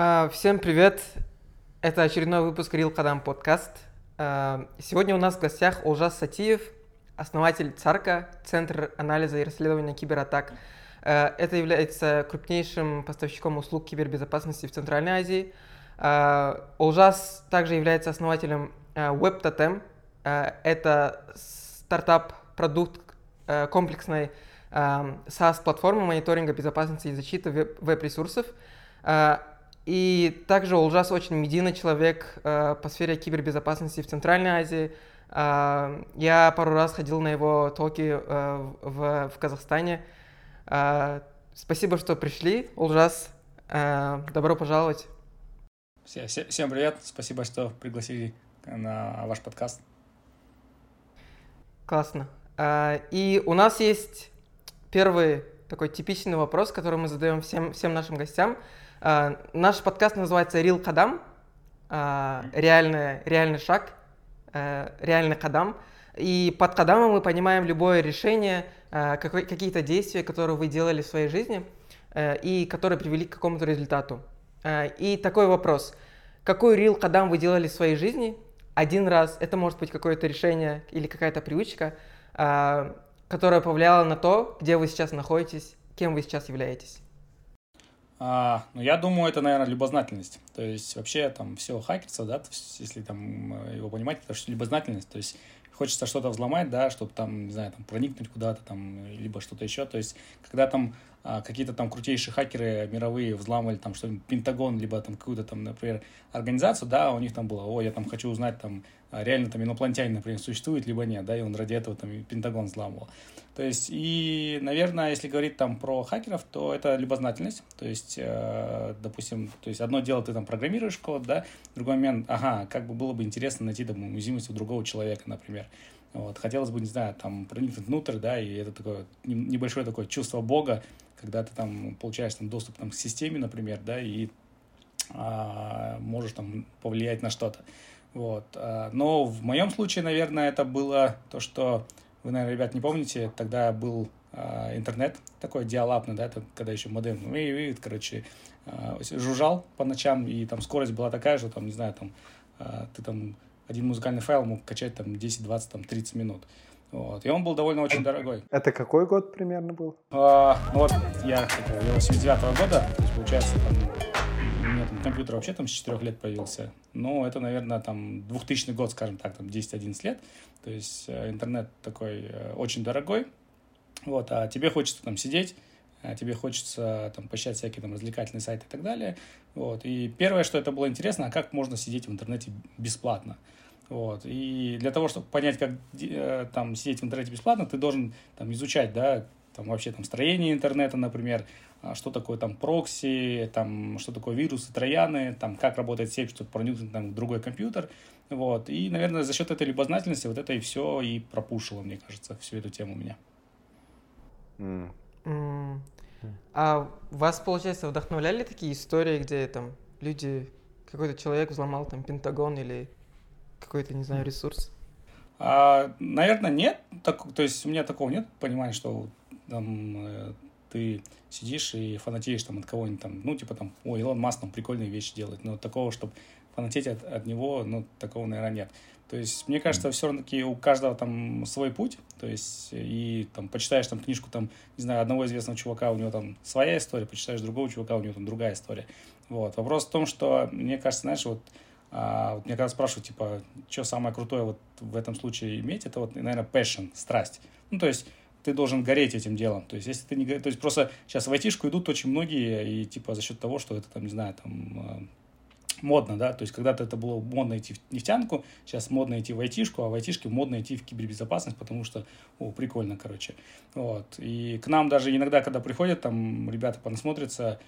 А, всем привет! Это очередной выпуск Real Кадам подкаст. А, сегодня у нас в гостях Олжас Сатиев, основатель ЦАРКа, Центр анализа и расследования кибератак. А, это является крупнейшим поставщиком услуг кибербезопасности в Центральной Азии. Олжас также является основателем WebTotem. Это стартап-продукт комплексной SaaS-платформы мониторинга безопасности и защиты веб-ресурсов. И также Улжас очень медийный человек э, по сфере кибербезопасности в Центральной Азии. Э, я пару раз ходил на его токи э, в, в Казахстане. Э, спасибо, что пришли, Улжас. Э, добро пожаловать. Всем привет, спасибо, что пригласили на ваш подкаст. Классно. Э, и у нас есть первый такой типичный вопрос, который мы задаем всем, всем нашим гостям – Uh, наш подкаст называется «Рил Кадам», uh, реальный, реальный шаг, uh, реальный кадам. И под кадамом мы понимаем любое решение, какой, какие-то действия, которые вы делали в своей жизни и которые привели к какому-то результату. И такой вопрос. Какой рил кадам вы делали в своей жизни? Один раз, это может быть какое-то решение или какая-то привычка, которая повлияла на то, где вы сейчас находитесь, кем вы сейчас являетесь. А, ну, я думаю, это, наверное, любознательность. То есть, вообще, там, все хакерство, да, есть, если там э, его понимать, это что любознательность. То есть, хочется что-то взломать, да, чтобы там, не знаю, там, проникнуть куда-то там, либо что-то еще. То есть, когда там а, какие-то там крутейшие хакеры мировые взламывали там что-нибудь, Пентагон, либо там какую-то там, например, организацию, да, у них там было, о, я там хочу узнать там, а, реально там инопланетянин, например, существует, либо нет, да, и он ради этого там Пентагон взламывал. То есть, и, наверное, если говорить там про хакеров, то это любознательность. То есть, э, допустим, то есть одно дело ты там программируешь код, да, другой момент, ага, как бы было бы интересно найти там уязвимость у другого человека, например. Вот, хотелось бы, не знаю, там проникнуть внутрь, да, и это такое небольшое такое чувство Бога, когда ты там получаешь там доступ там, к системе, например, да, и а, можешь там повлиять на что-то. Вот. А, но в моем случае, наверное, это было то, что вы, наверное, ребят, не помните, тогда был а, интернет такой диалапный, да, это когда еще модем, и, и, короче, а, жужжал по ночам, и там скорость была такая же, там, не знаю, там, а, ты там один музыкальный файл мог качать там 10, 20, там 30 минут. Вот. И он был довольно очень дорогой. Это какой год примерно был? А, ну вот я 89 -го года, то есть получается там компьютер вообще там с 4 лет появился. Ну, это, наверное, там 2000 год, скажем так, там 10-11 лет. То есть э, интернет такой э, очень дорогой. Вот, а тебе хочется там сидеть, а тебе хочется там посещать всякие там развлекательные сайты и так далее. Вот. И первое, что это было интересно, а как можно сидеть в интернете бесплатно. Вот. И для того, чтобы понять, как э, там сидеть в интернете бесплатно, ты должен там изучать, да, там вообще там строение интернета, например, что такое там прокси, там, что такое вирусы, трояны, там, как работает сеть, чтобы проникнуть там, в другой компьютер. Вот. И, наверное, за счет этой любознательности вот это и все и пропушило, мне кажется, всю эту тему у меня. Mm. Mm. А вас, получается, вдохновляли такие истории, где там люди, какой-то человек взломал там Пентагон или какой-то, не знаю, ресурс? А, наверное, нет. Так, то есть у меня такого нет понимания, что там э, ты сидишь и фанатеешь там от кого-нибудь там, ну, типа там, ой, Илон Маск там прикольные вещи делает, но такого, чтобы фанатеть от, от него, ну, такого, наверное, нет. То есть, мне кажется, все равно таки у каждого там свой путь, то есть, и там почитаешь там книжку там, не знаю, одного известного чувака, у него там своя история, почитаешь другого чувака, у него там другая история. Вот. Вопрос в том, что, мне кажется, знаешь, вот, а, вот меня когда спрашивают, типа, что самое крутое вот в этом случае иметь, это вот, наверное, passion, страсть. Ну, то есть, ты должен гореть этим делом. То есть, если ты не то есть просто сейчас в айтишку идут очень многие, и типа за счет того, что это там, не знаю, там а, модно, да, то есть когда-то это было модно идти в нефтянку, сейчас модно идти в айтишку, а в айтишке модно идти в кибербезопасность, потому что, о, прикольно, короче, вот, и к нам даже иногда, когда приходят, там, ребята понасмотрятся,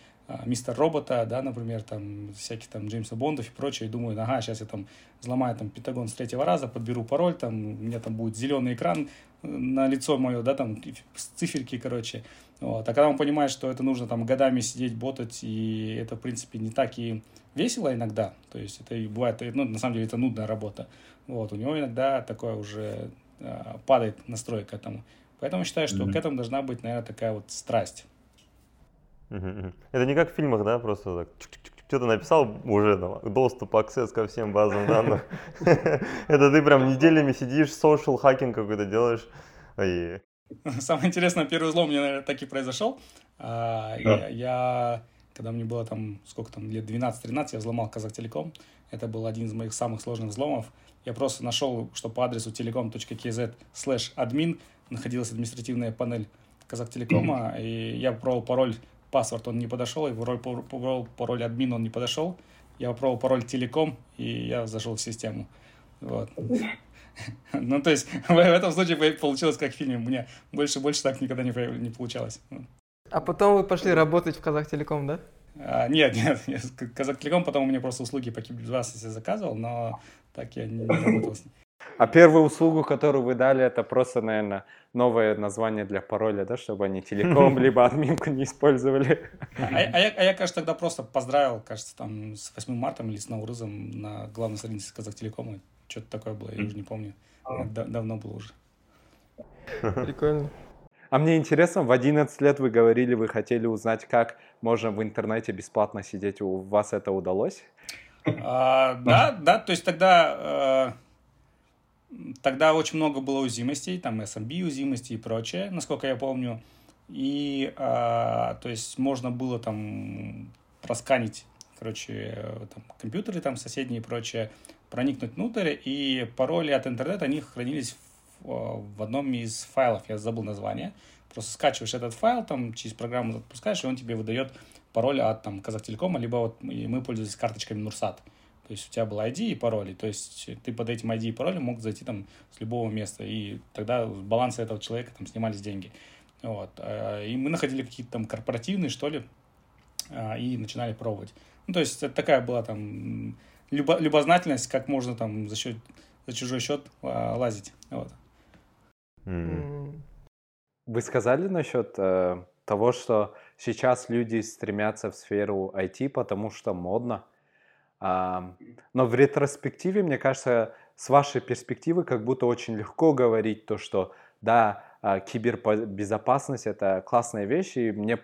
мистер робота, да, например, там, всяких там Джеймса Бондов и прочее, и думаю, ага, сейчас я там взломаю там Пентагон с третьего раза, подберу пароль, там, у меня там будет зеленый экран э, на лицо мое, да, там, циферки, короче, вот, а когда он понимает, что это нужно там годами сидеть, ботать, и это, в принципе, не так и весело иногда, то есть это и бывает, ну, на самом деле, это нудная работа, вот, у него иногда такое уже э, падает настрой к этому, поэтому считаю, что mm-hmm. к этому должна быть, наверное, такая вот страсть, это не как в фильмах, да, просто так что-то написал уже доступ, аксесс ко всем базам данных. Это ты прям неделями сидишь, social хакинг какой-то делаешь. Самое интересное, первый взлом у меня, наверное, так и произошел. А, я, когда мне было там, сколько там, лет 12-13, я взломал Казахтелеком. Это был один из моих самых сложных взломов. Я просто нашел, что по адресу telecom.kz slash admin находилась административная панель Казахтелекома, и я попробовал пароль, паспорт он не подошел, и попробовал пароль админ он не подошел. Я попробовал пароль телеком, и я зашел в систему. Вот. Ну, то есть, в этом случае получилось как в фильме. У меня больше больше так никогда не, не получалось. А потом вы пошли работать в Казахтелеком, да? А, нет, нет, Казахтелеком потом у меня просто услуги по кибербезопасности заказывал, но так я не, не работал с ним. А первую услугу, которую вы дали, это просто, наверное, новое название для пароля, да, чтобы они телеком либо админку не использовали. А, а, я, а я, кажется, тогда просто поздравил, кажется, там с 8 марта или с Наурызом на главной странице Казахтелекома. Что-то такое было, я уже не помню. давно было уже. Прикольно. А мне интересно, в 11 лет вы говорили, вы хотели узнать, как можно в интернете бесплатно сидеть. У вас это удалось? А, да, да, то есть тогда, э, тогда очень много было узимостей, там SMB узимости и прочее, насколько я помню. И, э, то есть, можно было там просканить, короче, там, компьютеры там соседние и прочее, проникнуть внутрь, и пароли от интернета, они хранились в, в одном из файлов, я забыл название. Просто скачиваешь этот файл, там через программу запускаешь, и он тебе выдает пароль от там, Казахтелекома, либо вот мы пользовались карточками Нурсат. То есть у тебя был ID и пароли, то есть ты под этим ID и паролем мог зайти там с любого места, и тогда с баланса этого человека там снимались деньги. Вот. Э, и мы находили какие-то там корпоративные, что ли, э, и начинали пробовать. Ну, то есть это такая была там любо, любознательность, как можно там за счет за чужой счет а, лазить. Вот. Вы сказали насчет э, того, что сейчас люди стремятся в сферу IT, потому что модно. Но в ретроспективе, мне кажется, с вашей перспективы как будто очень легко говорить то, что да, а, кибербезопасность это классная вещь, и мне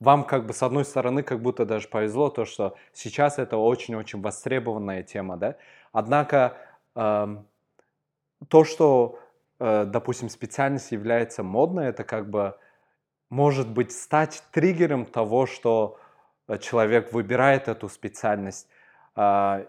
вам как бы с одной стороны как будто даже повезло то, что сейчас это очень-очень востребованная тема, да. Однако то, что, э, допустим, специальность является модной, это как бы может быть стать триггером того, что э, человек выбирает эту специальность. Э,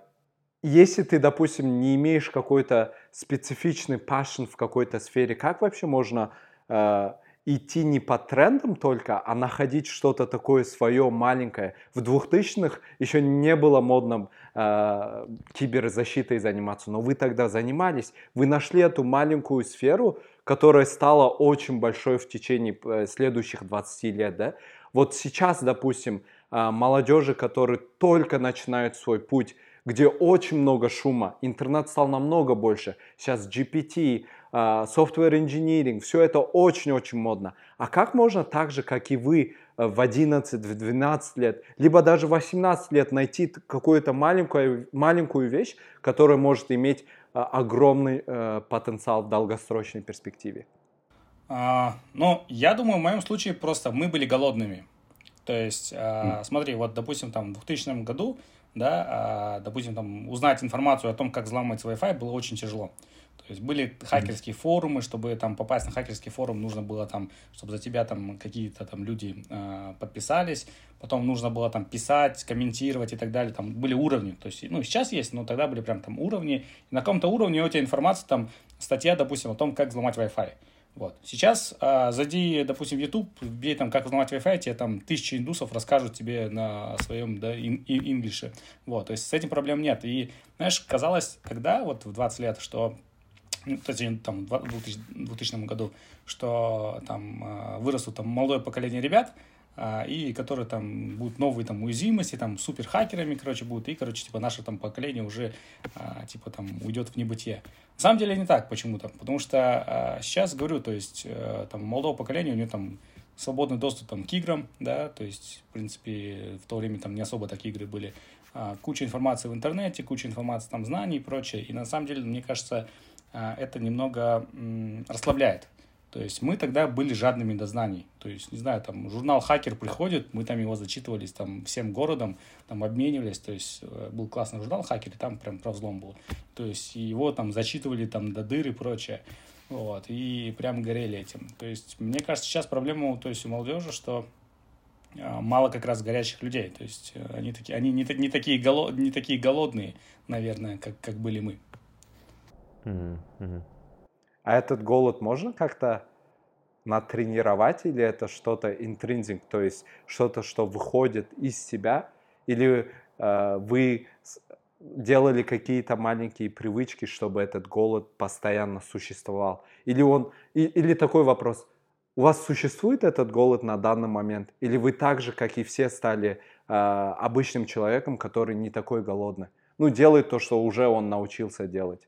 если ты, допустим, не имеешь какой-то специфичный passion в какой-то сфере, как вообще можно э, идти не по трендам только, а находить что-то такое свое маленькое. В 2000-х еще не было модным э, киберзащитой заниматься, но вы тогда занимались, вы нашли эту маленькую сферу, которая стала очень большой в течение э, следующих 20 лет. Да? Вот сейчас, допустим, молодежи, которые только начинают свой путь, где очень много шума, интернет стал намного больше. Сейчас GPT, а, software engineering, все это очень-очень модно. А как можно так же, как и вы в 11, в 12 лет, либо даже в 18 лет найти какую-то маленькую, маленькую вещь, которая может иметь а, огромный э, потенциал в долгосрочной перспективе? А, ну, я думаю, в моем случае просто мы были голодными. То есть, mm. смотри, вот, допустим, там в 2000 году, да, а, допустим, там узнать информацию о том, как взламывать Wi-Fi, было очень тяжело. То есть были хакерские форумы, чтобы там попасть на хакерский форум, нужно было там, чтобы за тебя там какие-то там люди э, подписались, потом нужно было там писать, комментировать и так далее, там были уровни, то есть, ну, сейчас есть, но тогда были прям там уровни, и на каком-то уровне у тебя информация, там, статья, допустим, о том, как взломать Wi-Fi. Вот. Сейчас э, зайди, допустим, в YouTube, вбей там, как взломать Wi-Fi, тебе там тысячи индусов расскажут тебе на своем, да, инглише. Вот, то есть с этим проблем нет. И, знаешь, казалось тогда, вот в 20 лет, что ну, точнее, там, в 2000 году, что там а, вырастут там молодое поколение ребят, а, и которые там будут новые там уязвимости, там супер хакерами, короче, будут, и, короче, типа наше там поколение уже, а, типа, там уйдет в небытие. На самом деле не так почему-то, потому что сейчас, говорю, то есть, э, там, молодого поколения, у него там свободный доступ там к играм, да, то есть, в принципе, в то время там не особо такие игры были, куча информации в интернете, куча информации там знаний и прочее, и на самом деле, мне кажется, а, это немного расслабляет. То есть мы тогда были жадными до знаний. То есть, не знаю, там журнал «Хакер» приходит, мы там его зачитывались там всем городом, там обменивались. То есть э, был классный журнал «Хакер», и там прям про взлом был. То есть его там зачитывали там до дыр и прочее. Вот, и прям горели этим. То есть, мне кажется, сейчас проблема то есть, у молодежи, что а, мало как раз горячих людей. То есть э, они такие, они не, не, такие, голод, не такие голодные, наверное, как, как были мы. Mm-hmm. А этот голод можно как-то натренировать, или это что-то интринзинг, то есть что-то, что выходит из себя, или э, вы делали какие-то маленькие привычки, чтобы этот голод постоянно существовал? Или он, и, или такой вопрос, у вас существует этот голод на данный момент, или вы так же, как и все, стали э, обычным человеком, который не такой голодный? Ну, делает то, что уже он научился делать.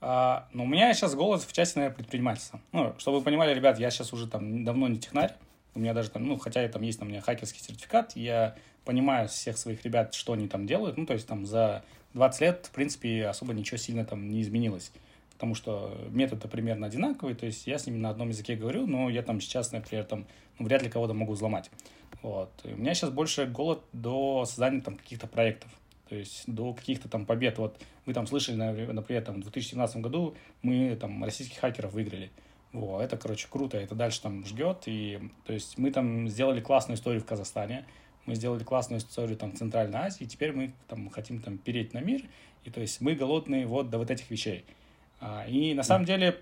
А, ну, у меня сейчас голос в части, наверное, предпринимательства. Ну, чтобы вы понимали, ребят, я сейчас уже там давно не технарь. У меня даже там, ну, хотя там есть там у меня хакерский сертификат, я понимаю всех своих ребят, что они там делают. Ну, то есть там за 20 лет, в принципе, особо ничего сильно там не изменилось. Потому что методы примерно одинаковые, то есть я с ними на одном языке говорю, но я там сейчас, например, там, ну, вряд ли кого-то могу взломать. Вот. И у меня сейчас больше голод до создания там каких-то проектов. То есть до каких-то там побед. Вот вы там слышали, например, там, в 2017 году мы там российских хакеров выиграли. Во, это, короче, круто, это дальше там ждет. И, то есть мы там сделали классную историю в Казахстане, мы сделали классную историю там в Центральной Азии, и теперь мы там хотим там переть на мир. И то есть мы голодные вот до вот этих вещей. А, и на самом деле,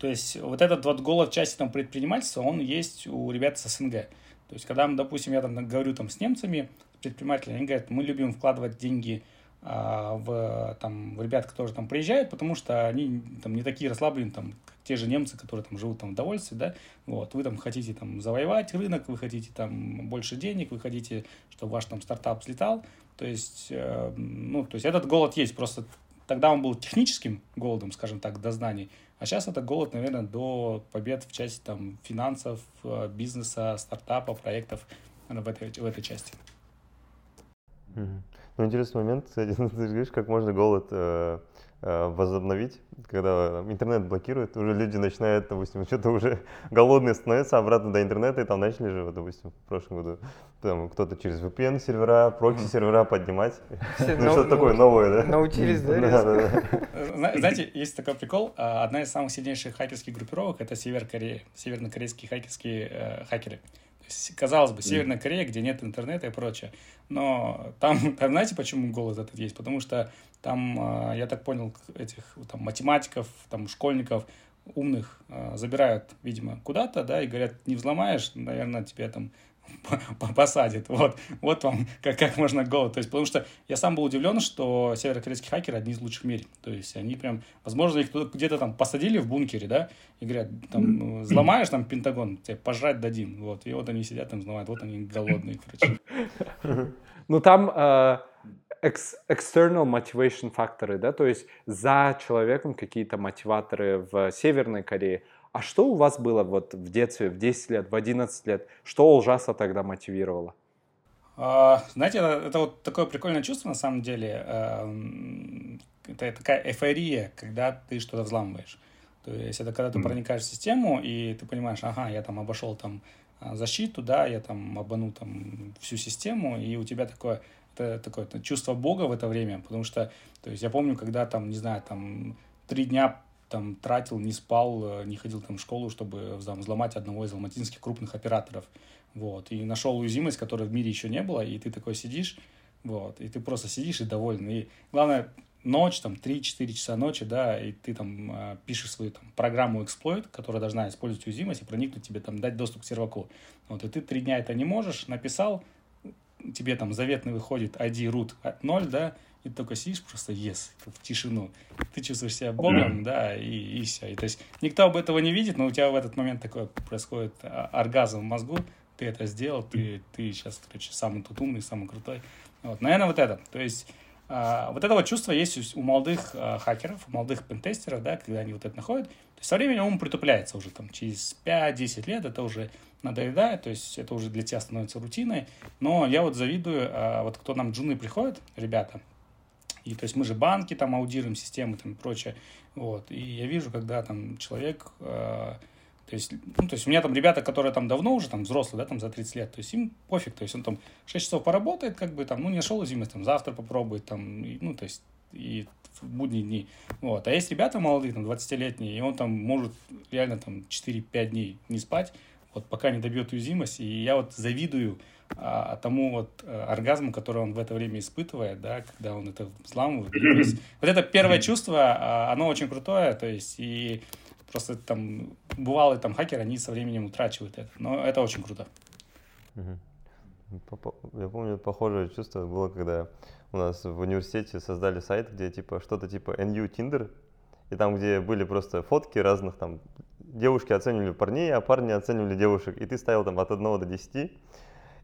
то есть вот этот вот голод части там предпринимательства, он есть у ребят с СНГ. То есть когда, допустим, я там говорю там с немцами, предприниматели, они говорят, мы любим вкладывать деньги а, в, там, в ребят, которые там приезжают, потому что они там не такие расслабленные, там, как те же немцы, которые там живут там в удовольствии, да, вот, вы там хотите там завоевать рынок, вы хотите там больше денег, вы хотите, чтобы ваш там стартап взлетал, то есть, э, ну, то есть этот голод есть, просто тогда он был техническим голодом, скажем так, до знаний, а сейчас это голод, наверное, до побед в части там финансов, э, бизнеса, стартапа, проектов в этой, в этой части. Ну, интересный момент, кстати, ты говоришь, как можно голод э, э, возобновить, когда интернет блокирует, уже люди начинают, допустим, что-то уже голодные становятся обратно до интернета, и там начали же, вот, допустим, в прошлом году, там кто-то через VPN сервера, прокси сервера поднимать, ну, что-то такое новое, да? Научились, да? Да. Знаете, есть такой прикол, а, одна из самых сильнейших хакерских группировок, это Север Корея, севернокорейские хакерские э, хакеры казалось бы, Северная Корея, где нет интернета и прочее. Но там, там знаете, почему голод этот есть? Потому что там, а, я так понял, этих там, математиков, там, школьников умных а, забирают, видимо, куда-то, да, и говорят, не взломаешь, наверное, тебе там посадит. Вот, вот вам как, как можно голод. То есть, потому что я сам был удивлен, что северокорейские хакеры одни из лучших в мире. То есть, они прям, возможно, их где-то там посадили в бункере, да, и говорят, там, взломаешь там Пентагон, тебе пожрать дадим. Вот, и вот они сидят там, взломают, вот они голодные, короче. Ну, там э, external motivation факторы, да, то есть за человеком какие-то мотиваторы в Северной Корее, а что у вас было вот в детстве, в 10 лет, в 11 лет? Что ужасно тогда мотивировало? А, знаете, это, вот такое прикольное чувство на самом деле. Эм, это такая эйфория, когда ты что-то взламываешь. То есть это когда ты mm проникаешь в систему, и ты понимаешь, ага, я там обошел там а, защиту, да, я там обманул там всю систему, и у тебя такое, это, такое это чувство Бога в это время, потому что, то есть я помню, когда там, не знаю, там три дня там тратил, не спал, э, не ходил там в школу, чтобы там, взломать одного из алматинских крупных операторов. Вот. И нашел уязвимость, которой в мире еще не было, и ты такой сидишь, вот, и ты просто сидишь и доволен. И главное, ночь, там, 3-4 часа ночи, да, и ты там э, пишешь свою там, программу эксплойт, которая должна использовать уязвимость и проникнуть тебе, там, дать доступ к серваку. Вот, и ты три дня это не можешь, написал, тебе там заветный выходит ID root 0, да, и ты только сидишь просто yes, в тишину. Ты чувствуешь себя богом, да, и, и все. И, то есть никто об этого не видит, но у тебя в этот момент такое происходит а, оргазм в мозгу, ты это сделал, ты, ты сейчас, короче, самый тут умный, самый крутой. Вот, наверное, вот это. То есть а, вот это вот чувство есть у молодых а, хакеров, у молодых пентестеров, да, когда они вот это находят. То есть со временем ум притупляется уже там через 5-10 лет, это уже надоедает, то есть это уже для тебя становится рутиной. Но я вот завидую, а, вот кто нам джуны приходят, ребята, и то есть мы же банки там аудируем, системы там и прочее. Вот. И я вижу, когда там человек э, То есть, ну, то есть у меня там ребята, которые там давно уже, там, взрослые, да, там, за 30 лет, то есть им пофиг, то есть он там 6 часов поработает, как бы, там, ну, не нашел уязвимость, там, завтра попробует, там, и, ну, то есть, и в будние дни. Вот. А есть ребята молодые, там, 20-летние, и он там может реально там 4-5 дней не спать, вот пока не добьет уязвимость. И я вот завидую а, тому вот а, оргазму, который он в это время испытывает, да, когда он это взламывает. То есть, вот это первое чувство, а, оно очень крутое, то есть и просто там бывалые там хакеры, они со временем утрачивают это. Но это очень круто. Я помню, похожее чувство было, когда у нас в университете создали сайт, где типа что-то типа NU Tinder, и там, где были просто фотки разных там, девушки оценивали парней, а парни оценивали девушек, и ты ставил там от 1 до 10,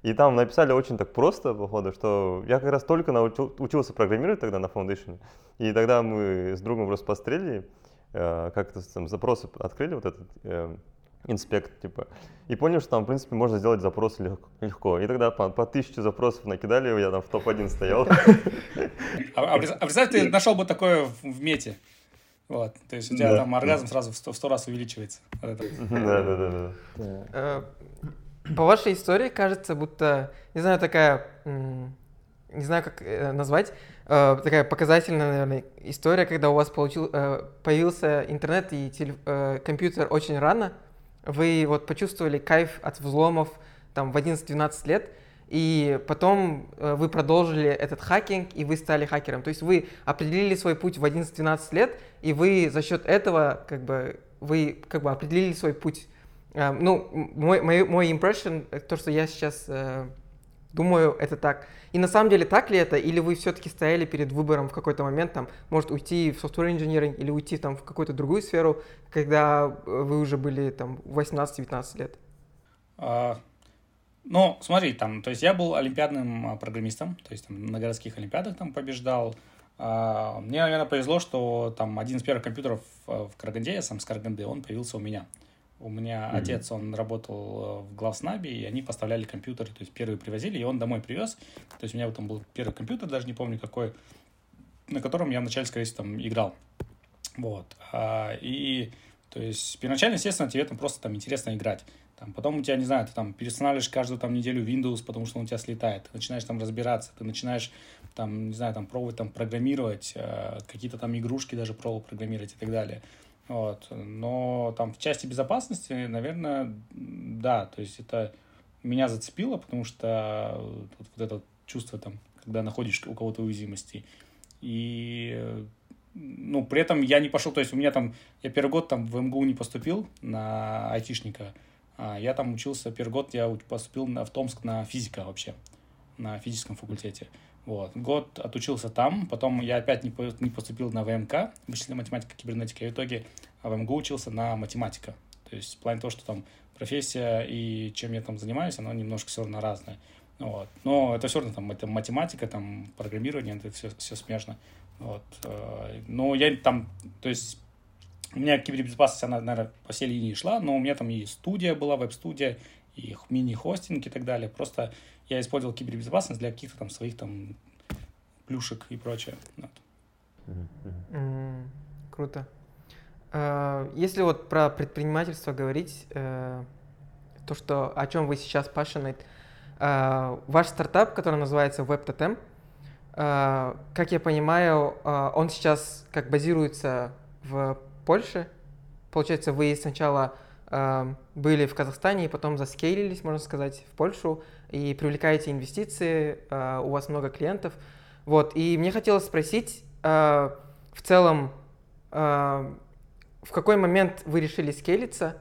и там написали очень так просто, походу, что я как раз только научил, учился программировать тогда на Foundation, и тогда мы с другом просто пострелили, э, как-то там запросы открыли, вот этот э, инспект, типа, и понял, что там, в принципе, можно сделать запросы легко. И тогда по, по тысяче запросов накидали, я там в топ-1 стоял. А, а, а представь, ты нашел бы такое в мете. Вот, то есть у тебя там оргазм сразу в сто раз увеличивается. Да, да, да, да. По вашей истории кажется, будто, не знаю, такая, не знаю, как э, назвать, э, такая показательная, наверное, история, когда у вас получил, э, появился интернет и компьютер очень рано, вы вот почувствовали кайф от взломов там в 11-12 лет, и потом вы продолжили этот хакинг, и вы стали хакером. То есть вы определили свой путь в 11-12 лет, и вы за счет этого как бы вы как бы определили свой путь. Э, ну, мой, мой, мой impression, э, то, что я сейчас думаю, это так. И на самом деле так ли это, или вы все-таки стояли перед выбором в какой-то момент, там, может уйти в software engineering или уйти там в какую-то другую сферу, когда вы уже были там 18-19 лет? А, ну, смотри, там, то есть я был олимпиадным а, программистом, то есть там, на городских олимпиадах там побеждал. А, мне, наверное, повезло, что там один из первых компьютеров в Караганде, я сам с Караганды, он появился у меня. У меня mm-hmm. отец, он работал в главснабе, и они поставляли компьютеры, то есть первые привозили, и он домой привез. То есть у меня там был первый компьютер, даже не помню какой, на котором я вначале, скорее всего, там играл. Вот. А, и, то есть, первоначально, естественно, тебе там просто там интересно играть. Там, потом у тебя, не знаю, ты там перестанавливаешь каждую там неделю Windows, потому что он у тебя слетает. Ты начинаешь там разбираться, ты начинаешь там, не знаю, там пробовать там программировать, э, какие-то там игрушки даже пробовал программировать и так далее. Вот. Но там в части безопасности, наверное, да, то есть это меня зацепило, потому что вот, вот это чувство там, когда находишь у кого-то уязвимости. И ну, при этом я не пошел, то есть у меня там, я первый год там в МГУ не поступил на айтишника, а, я там учился первый год, я поступил на, в Томск на физика вообще, на физическом факультете. Вот. Год отучился там, потом я опять не, не поступил на ВМК, вычислительная математика, кибернетика, и в итоге в МГУ учился на математика. То есть в плане того, что там профессия и чем я там занимаюсь, оно немножко все равно разное. Вот. Но это все равно там это математика, там программирование, это все, все смежно. Вот. Э, но я там, то есть у меня кибербезопасность, она, наверное, по всей линии шла, но у меня там и студия была, веб-студия, и мини-хостинг и так далее. Просто я использовал кибербезопасность для каких-то там своих там плюшек и прочее. Вот. Mm, круто. Uh, если вот про предпринимательство говорить, uh, то, что, о чем вы сейчас passionate, uh, ваш стартап, который называется WebTotem, как я понимаю, он сейчас как базируется в Польше. Получается, вы сначала э, были в Казахстане и потом заскейлились, можно сказать, в Польшу и привлекаете инвестиции, э, у вас много клиентов. Вот, и мне хотелось спросить, э, в целом, э, в какой момент вы решили скейлиться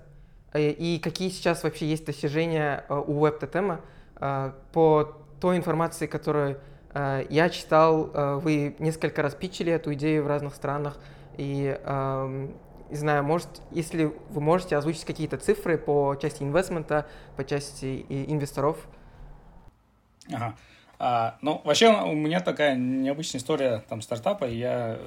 э, и какие сейчас вообще есть достижения у WebTotem э, по той информации, которую я читал, вы несколько раз питчили эту идею в разных странах, и, не знаю, может, если вы можете озвучить какие-то цифры по части инвестмента, по части инвесторов. Ага. А, ну, вообще у меня такая необычная история там стартапа. Я,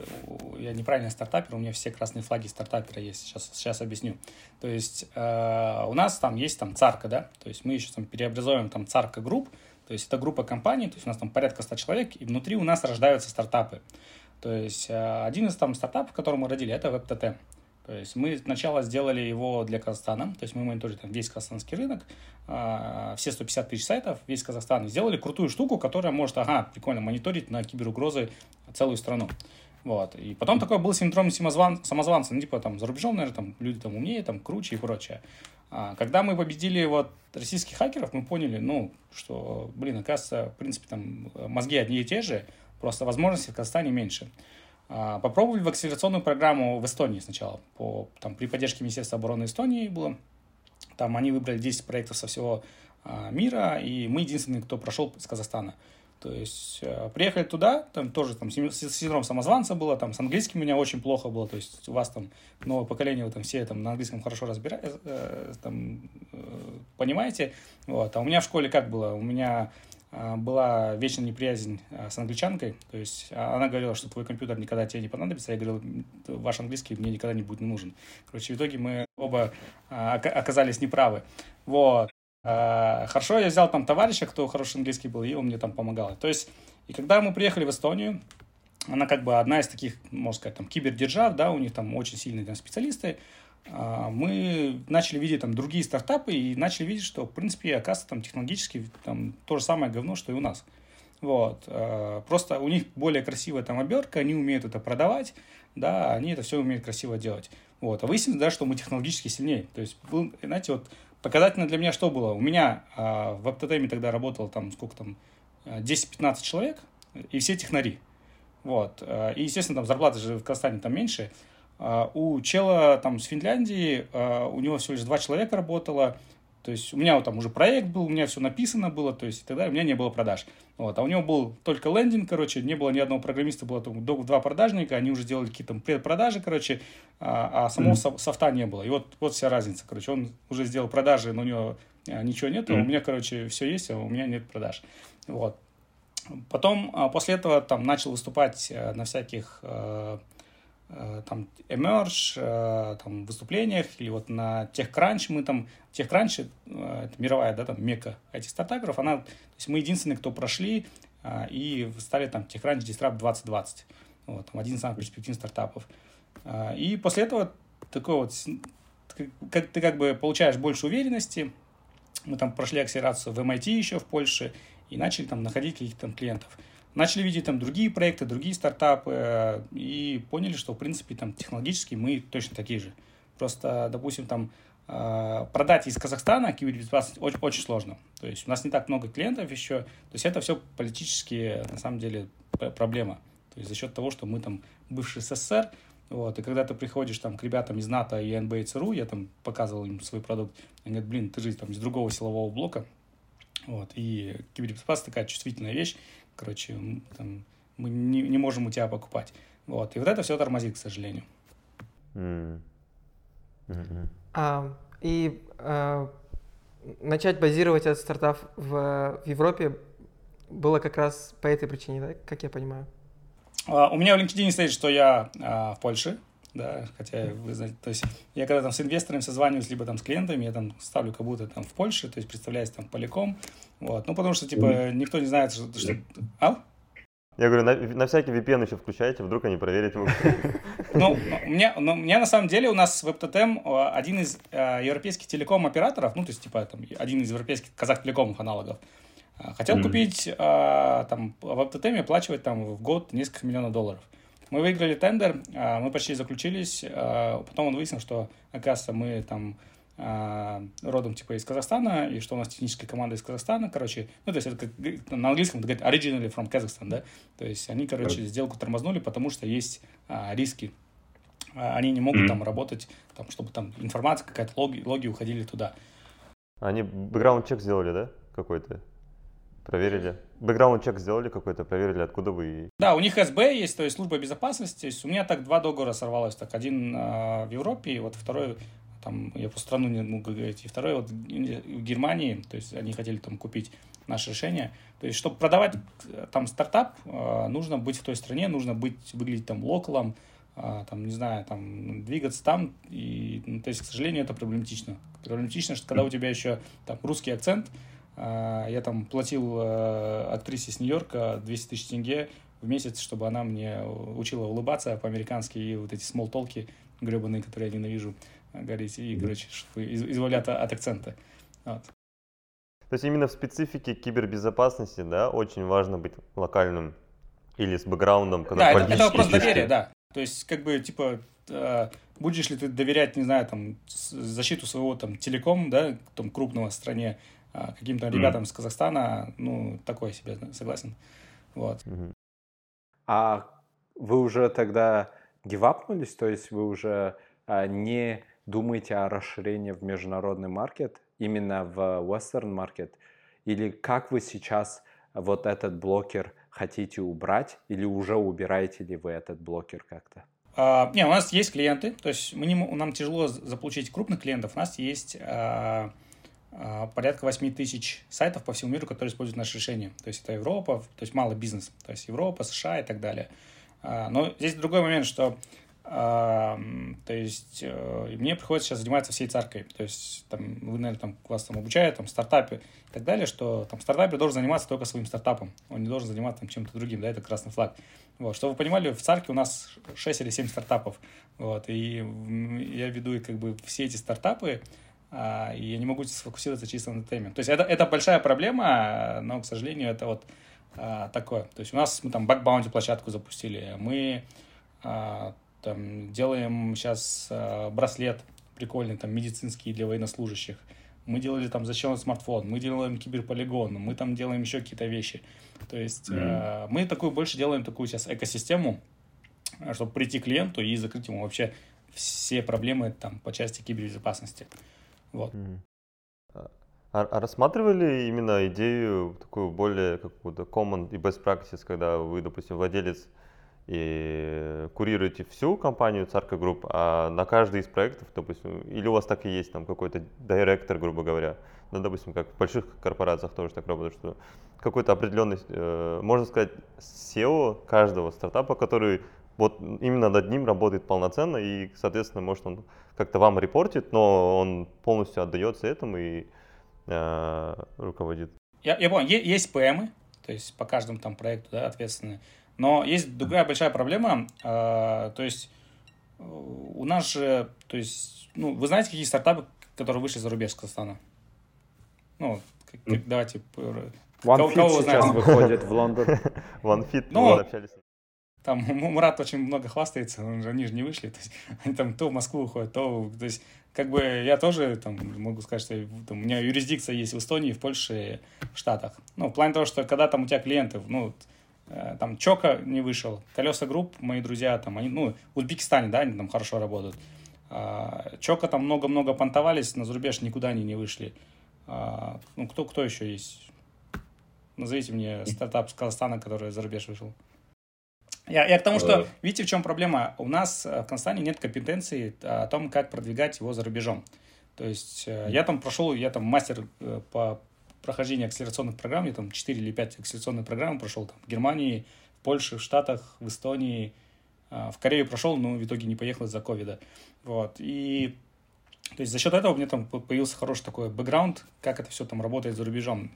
я неправильный стартапер, у меня все красные флаги стартапера есть. Сейчас, сейчас объясню. То есть э, у нас там есть там царка, да, то есть мы еще там переобразуем там царка групп, то есть это группа компаний, то есть у нас там порядка 100 человек, и внутри у нас рождаются стартапы. То есть э, один из там стартапов, который мы родили, это WebTT. То есть мы сначала сделали его для Казахстана, то есть мы мониторили там весь казахстанский рынок, а, все 150 тысяч сайтов, весь Казахстан, сделали крутую штуку, которая может, ага, прикольно, мониторить на киберугрозы целую страну. Вот. И потом такой был синдром самозван, самозванца, ну, типа, там, за рубежом, наверное, там, люди там умнее, там, круче и прочее. А, когда мы победили вот российских хакеров, мы поняли, ну, что, блин, оказывается, в принципе, там, мозги одни и те же, просто возможности в Казахстане меньше. А, попробовали в акселерационную программу в Эстонии сначала, по, там, при поддержке Министерства обороны Эстонии было. Там они выбрали 10 проектов со всего а, мира, и мы единственные, кто прошел из Казахстана. То есть э, приехали туда, там тоже там синдром самозванца было, там с английским у меня очень плохо было, то есть у вас там новое поколение, вы там все там на английском хорошо разбираете, э, там э, понимаете, вот. А у меня в школе как было? У меня была вечная неприязнь с англичанкой, то есть а, она говорила, что твой компьютер никогда тебе не понадобится, я говорил, ваш английский мне никогда не будет нужен. Короче, в итоге мы оба оказались неправы. Вот. Хорошо, я взял там товарища, кто хороший английский был, и он мне там помогал. То есть, и когда мы приехали в Эстонию, она как бы одна из таких, можно сказать, там, кибердержав, да, у них там очень сильные там специалисты, а, мы начали видеть там другие стартапы и начали видеть, что, в принципе, оказывается, там технологически там то же самое говно, что и у нас. Вот. Э, просто у них более красивая там обертка, они умеют это продавать, да, они это все умеют красиво делать. Вот. А выяснилось, да, что мы технологически сильнее. То есть, знаете, вот Показательно для меня что было? У меня а, в Аптотеме тогда работало там сколько там, 10-15 человек, и все технари. Вот. А, и, естественно, там зарплаты же в Казахстане там меньше. А, у чела там с Финляндии, а, у него всего лишь два человека работало, то есть у меня вот там уже проект был, у меня все написано было, то есть и тогда у меня не было продаж. Вот. А у него был только лендинг, короче, не было ни одного программиста, было там два продажника, они уже делали какие-то предпродажи, короче, а, а самого mm-hmm. софта не было. И вот, вот вся разница, короче, он уже сделал продажи, но у него а, ничего нет, mm-hmm. у меня, короче, все есть, а у меня нет продаж. Вот. Потом, после этого, там, начал выступать э, на всяких Э, там Emerge, э, там выступлениях, или вот на TechCrunch мы там, TechCrunch, э, это мировая, да, там мека этих стартаперов, она, то есть мы единственные, кто прошли и стали там TechCrunch Disrupt 2020, вот, там один из самых перспективных стартапов. И после этого такой вот, как ты как бы получаешь больше уверенности, мы там прошли акселерацию в MIT еще в Польше и начали там находить каких-то там клиентов начали видеть там другие проекты, другие стартапы э, и поняли, что, в принципе, там технологически мы точно такие же. Просто, допустим, там э, продать из Казахстана кибербезопасность очень, очень сложно. То есть у нас не так много клиентов еще. То есть это все политические, на самом деле, проблема. То есть за счет того, что мы там бывший СССР, вот, и когда ты приходишь там к ребятам из НАТО и НБ и ЦРУ, я там показывал им свой продукт, они говорят, блин, ты же там из другого силового блока, вот, и кибербезопасность такая чувствительная вещь, короче, там, мы не, не можем у тебя покупать. Вот. И вот это все тормозит, к сожалению. Mm. Mm-hmm. А, и а, начать базировать этот стартап в, в Европе было как раз по этой причине, да, как я понимаю? А, у меня в LinkedIn стоит, что я а, в Польше, да, хотя вы знаете, то есть я когда там с инвесторами созваниваюсь, либо там с клиентами, я там ставлю как будто там в Польше, то есть представляюсь там поляком, вот, ну потому что типа никто не знает, что... что... А? Я говорю, на, на всякий VPN еще включайте, вдруг они проверить могут. Ну, у меня, ну, у меня на самом деле у нас WebTTM а, один из э, европейских телеком-операторов, ну, то есть, типа, там, один из европейских казах-телекомов аналогов, а, хотел mm-hmm. купить, э, там, в WebTTM оплачивать там в год несколько миллионов долларов. Мы выиграли тендер, а, мы почти заключились, а, потом он выяснил, что, оказывается, мы там а, родом типа из Казахстана, и что у нас техническая команда из Казахстана, короче, ну, то есть это как, на английском это говорит originally from Kazakhstan, да, то есть они, короче, сделку тормознули, потому что есть а, риски, они не могут mm-hmm. там работать, там, чтобы там информация какая-то, логи, логи уходили туда. Они бэкграунд-чек сделали, да, какой-то? Проверили. Бэкграунд чек сделали какой-то, проверили, откуда вы. Да, у них СБ есть, то есть служба безопасности. То есть у меня так два договора сорвалось. Так один э, в Европе, и вот второй там, я по страну не могу говорить, и второй вот в Германии, то есть они хотели там купить наше решение. То есть, чтобы продавать э, там стартап, э, нужно быть в той стране, нужно быть, выглядеть там локалом, э, там, не знаю, там, двигаться там, и, ну, то есть, к сожалению, это проблематично. Проблематично, что когда у тебя еще там русский акцент, я там платил э, актрисе с Нью-Йорка 200 тысяч тенге в месяц, чтобы она мне учила улыбаться по-американски и вот эти смолтолки гребаные, которые я ненавижу говорить, и, короче, чтобы избавлять от акцента. Вот. То есть именно в специфике кибербезопасности, да, очень важно быть локальным или с бэкграундом, когда Да, это, это вопрос доверия, да. То есть, как бы, типа, э, будешь ли ты доверять, не знаю, там, защиту своего там телеком, да, там, крупного стране, э, каким-то mm. ребятам с Казахстана, ну, такое себе, согласен. Вот. Mm-hmm. А вы уже тогда гивапнулись, то есть вы уже а, не думаете о расширении в международный маркет, именно в Western market, или как вы сейчас вот этот блокер хотите убрать, или уже убираете ли вы этот блокер как-то? Uh, не, у нас есть клиенты, то есть мы не, нам тяжело заполучить крупных клиентов. У нас есть uh, порядка 8 тысяч сайтов по всему миру, которые используют наше решение. То есть это Европа, то есть малый бизнес, то есть Европа, США и так далее. Но здесь другой момент, что то есть э, мне приходится сейчас заниматься всей царкой. То есть там, вы, наверное, там, вас там обучают, там, стартапе и так далее, что там стартапер должен заниматься только своим стартапом. Он не должен заниматься там, чем-то другим, да, это красный флаг. Вот. Чтобы вы понимали, в царке у нас 6 или 7 стартапов. Вот. И я веду как бы все эти стартапы, а, и я не могу сфокусироваться чисто на теме. То есть это, это большая проблема, но, к сожалению, это вот а, такое. То есть у нас мы там бакбаунти площадку запустили, мы а, там, делаем сейчас э, браслет прикольный, там, медицинский для военнослужащих. Мы делали там защищенный смартфон, мы делаем киберполигон, мы там делаем еще какие-то вещи. То есть mm-hmm. э, мы такую больше делаем такую сейчас экосистему, чтобы прийти к клиенту и закрыть ему вообще все проблемы там по части кибербезопасности. Вот. Mm-hmm. А, а рассматривали именно идею такую более какую-то common и best practice, когда вы, допустим, владелец и курируете всю компанию Царка Групп, а на каждый из проектов, допустим, или у вас так и есть там какой-то директор, грубо говоря, ну, допустим, как в больших корпорациях тоже так работает, что какой-то определенный, э, можно сказать, SEO каждого стартапа, который вот именно над ним работает полноценно, и, соответственно, может он как-то вам репортит, но он полностью отдается этому и э, руководит. Я, я понял, есть ПМы, то есть по каждому там проекту, да, ответственные. Но есть другая большая проблема, э, то есть э, у нас же, то есть, ну, вы знаете, какие стартапы, которые вышли за рубеж Казахстана? Ну, как, как, давайте... OneFit сейчас выходит в Лондон. OneFit, ну, общались. Там Мурат очень много хвастается, он же, они же не вышли, то есть они там то в Москву уходят, то, то есть как бы я тоже там могу сказать, что там, у меня юрисдикция есть в Эстонии, в Польше, в Штатах. Ну, в плане того, что когда там у тебя клиенты, ну, Э, там Чоко не вышел, Колеса Групп, мои друзья, там, они, ну, в Узбекистане, да, они там хорошо работают. А, Чока там много-много понтовались, на зарубеж никуда они не вышли. А, ну, кто, кто еще есть? Назовите мне стартап с Казахстана, который за рубеж вышел. Я, я к тому, что, видите, в чем проблема? У нас в Казахстане нет компетенции о том, как продвигать его за рубежом. То есть э, я там прошел, я там мастер э, по прохождения акселерационных программ, я там 4 или 5 акселерационных программ прошел там, в Германии, в Польше, в Штатах, в Эстонии, в Корею прошел, но в итоге не поехал из-за ковида. Вот. И то есть за счет этого у меня там появился хороший такой бэкграунд, как это все там работает за рубежом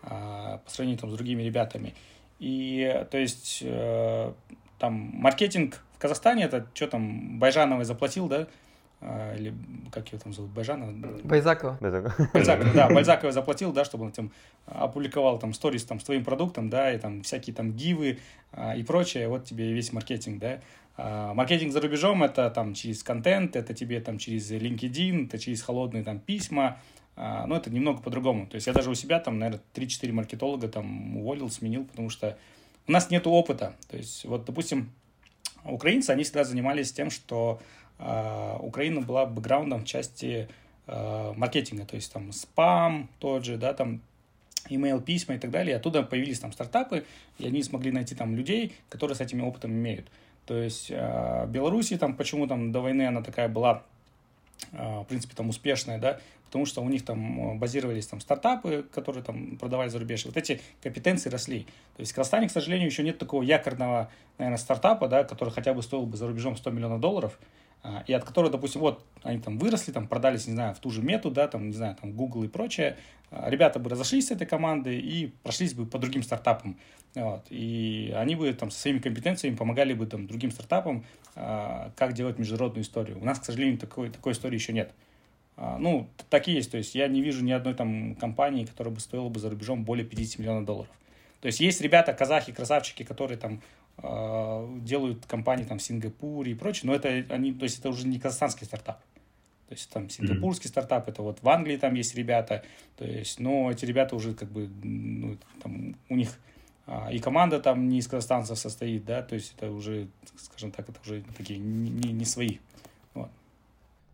по сравнению там, с другими ребятами. И то есть э, там маркетинг в Казахстане, это что там, Байжановой заплатил, да, а, или как его там зовут, Байжана? Байзакова. Байзакова, да, Байзакова заплатил, да, чтобы он там опубликовал там сторис там с твоим продуктом, да, и там всякие там гивы а, и прочее, вот тебе весь маркетинг, да. А, маркетинг за рубежом это там через контент, это тебе там через LinkedIn, это через холодные там письма, но это немного по-другому. То есть я даже у себя там, наверное, 3-4 маркетолога там уволил, сменил, потому что у нас нет опыта. То есть вот, допустим, украинцы, они всегда занимались тем, что а, Украина была бэкграундом части а, маркетинга, то есть там спам тот же, да, там email письма и так далее. И оттуда появились там стартапы, и они смогли найти там людей, которые с этим опытом имеют. То есть э, Беларуси там почему там до войны она такая была, э, в принципе, там успешная, да, потому что у них там базировались там стартапы, которые там продавали за рубеж. Вот эти компетенции росли. То есть в Казахстане, к сожалению, еще нет такого якорного, наверное, стартапа, да, который хотя бы стоил бы за рубежом 100 миллионов долларов, а, и от которого, допустим, вот они там выросли, там продались, не знаю, в ту же мету, да, там, не знаю, там Google и прочее, а, ребята бы разошлись с этой командой и прошлись бы по другим стартапам, вот, и они бы там со своими компетенциями помогали бы там другим стартапам, а, как делать международную историю. У нас, к сожалению, такой, такой истории еще нет. Ну, так и есть, то есть я не вижу ни одной там компании, которая бы стоила бы за рубежом более 50 миллионов долларов. То есть есть ребята, казахи, красавчики, которые там э, делают компании там в Сингапуре и прочее, но это они, то есть это уже не казахстанский стартап. То есть там сингапурский mm-hmm. стартап, это вот в Англии там есть ребята, то есть, но эти ребята уже как бы, ну, там, у них а, и команда там не из казахстанцев состоит, да, то есть это уже, скажем так, это уже такие не, не, не свои.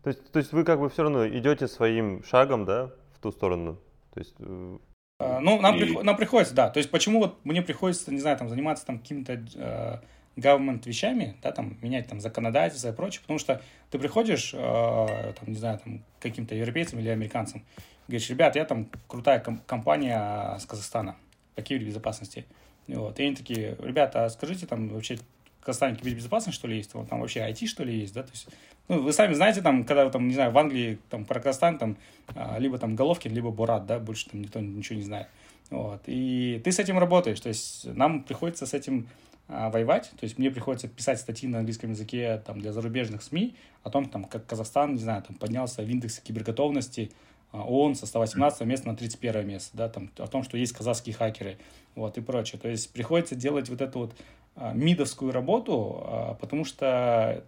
То есть, то есть вы как бы все равно идете своим шагом, да, в ту сторону? То есть э, а, ну, нам, и... нам приходится, да. То есть, почему вот мне приходится, не знаю, там, заниматься там какими-то э, government вещами, да, там, менять там законодательство и прочее, потому что ты приходишь, э, там, не знаю, там, каким-то европейцам или американцам, говоришь, ребят, я там крутая ком- компания с Казахстана по кибербезопасности. Вот. И они такие, ребята, а скажите, там вообще в Казахстане кибербезопасность, что ли, есть? Вот, там вообще IT, что ли, есть, да? То есть, ну, вы сами знаете, там, когда, там, не знаю, в Англии, там, про Казахстан, там, а, либо там Головкин, либо Бурат, да, больше там никто ничего не знает. Вот. И ты с этим работаешь, то есть нам приходится с этим а, воевать, то есть мне приходится писать статьи на английском языке там, для зарубежных СМИ о том, там, как Казахстан, не знаю, там, поднялся в индексе киберготовности а, ООН со 118 места на 31 место, да, там, о том, что есть казахские хакеры, вот, и прочее. То есть приходится делать вот эту вот а, мидовскую работу, а, потому что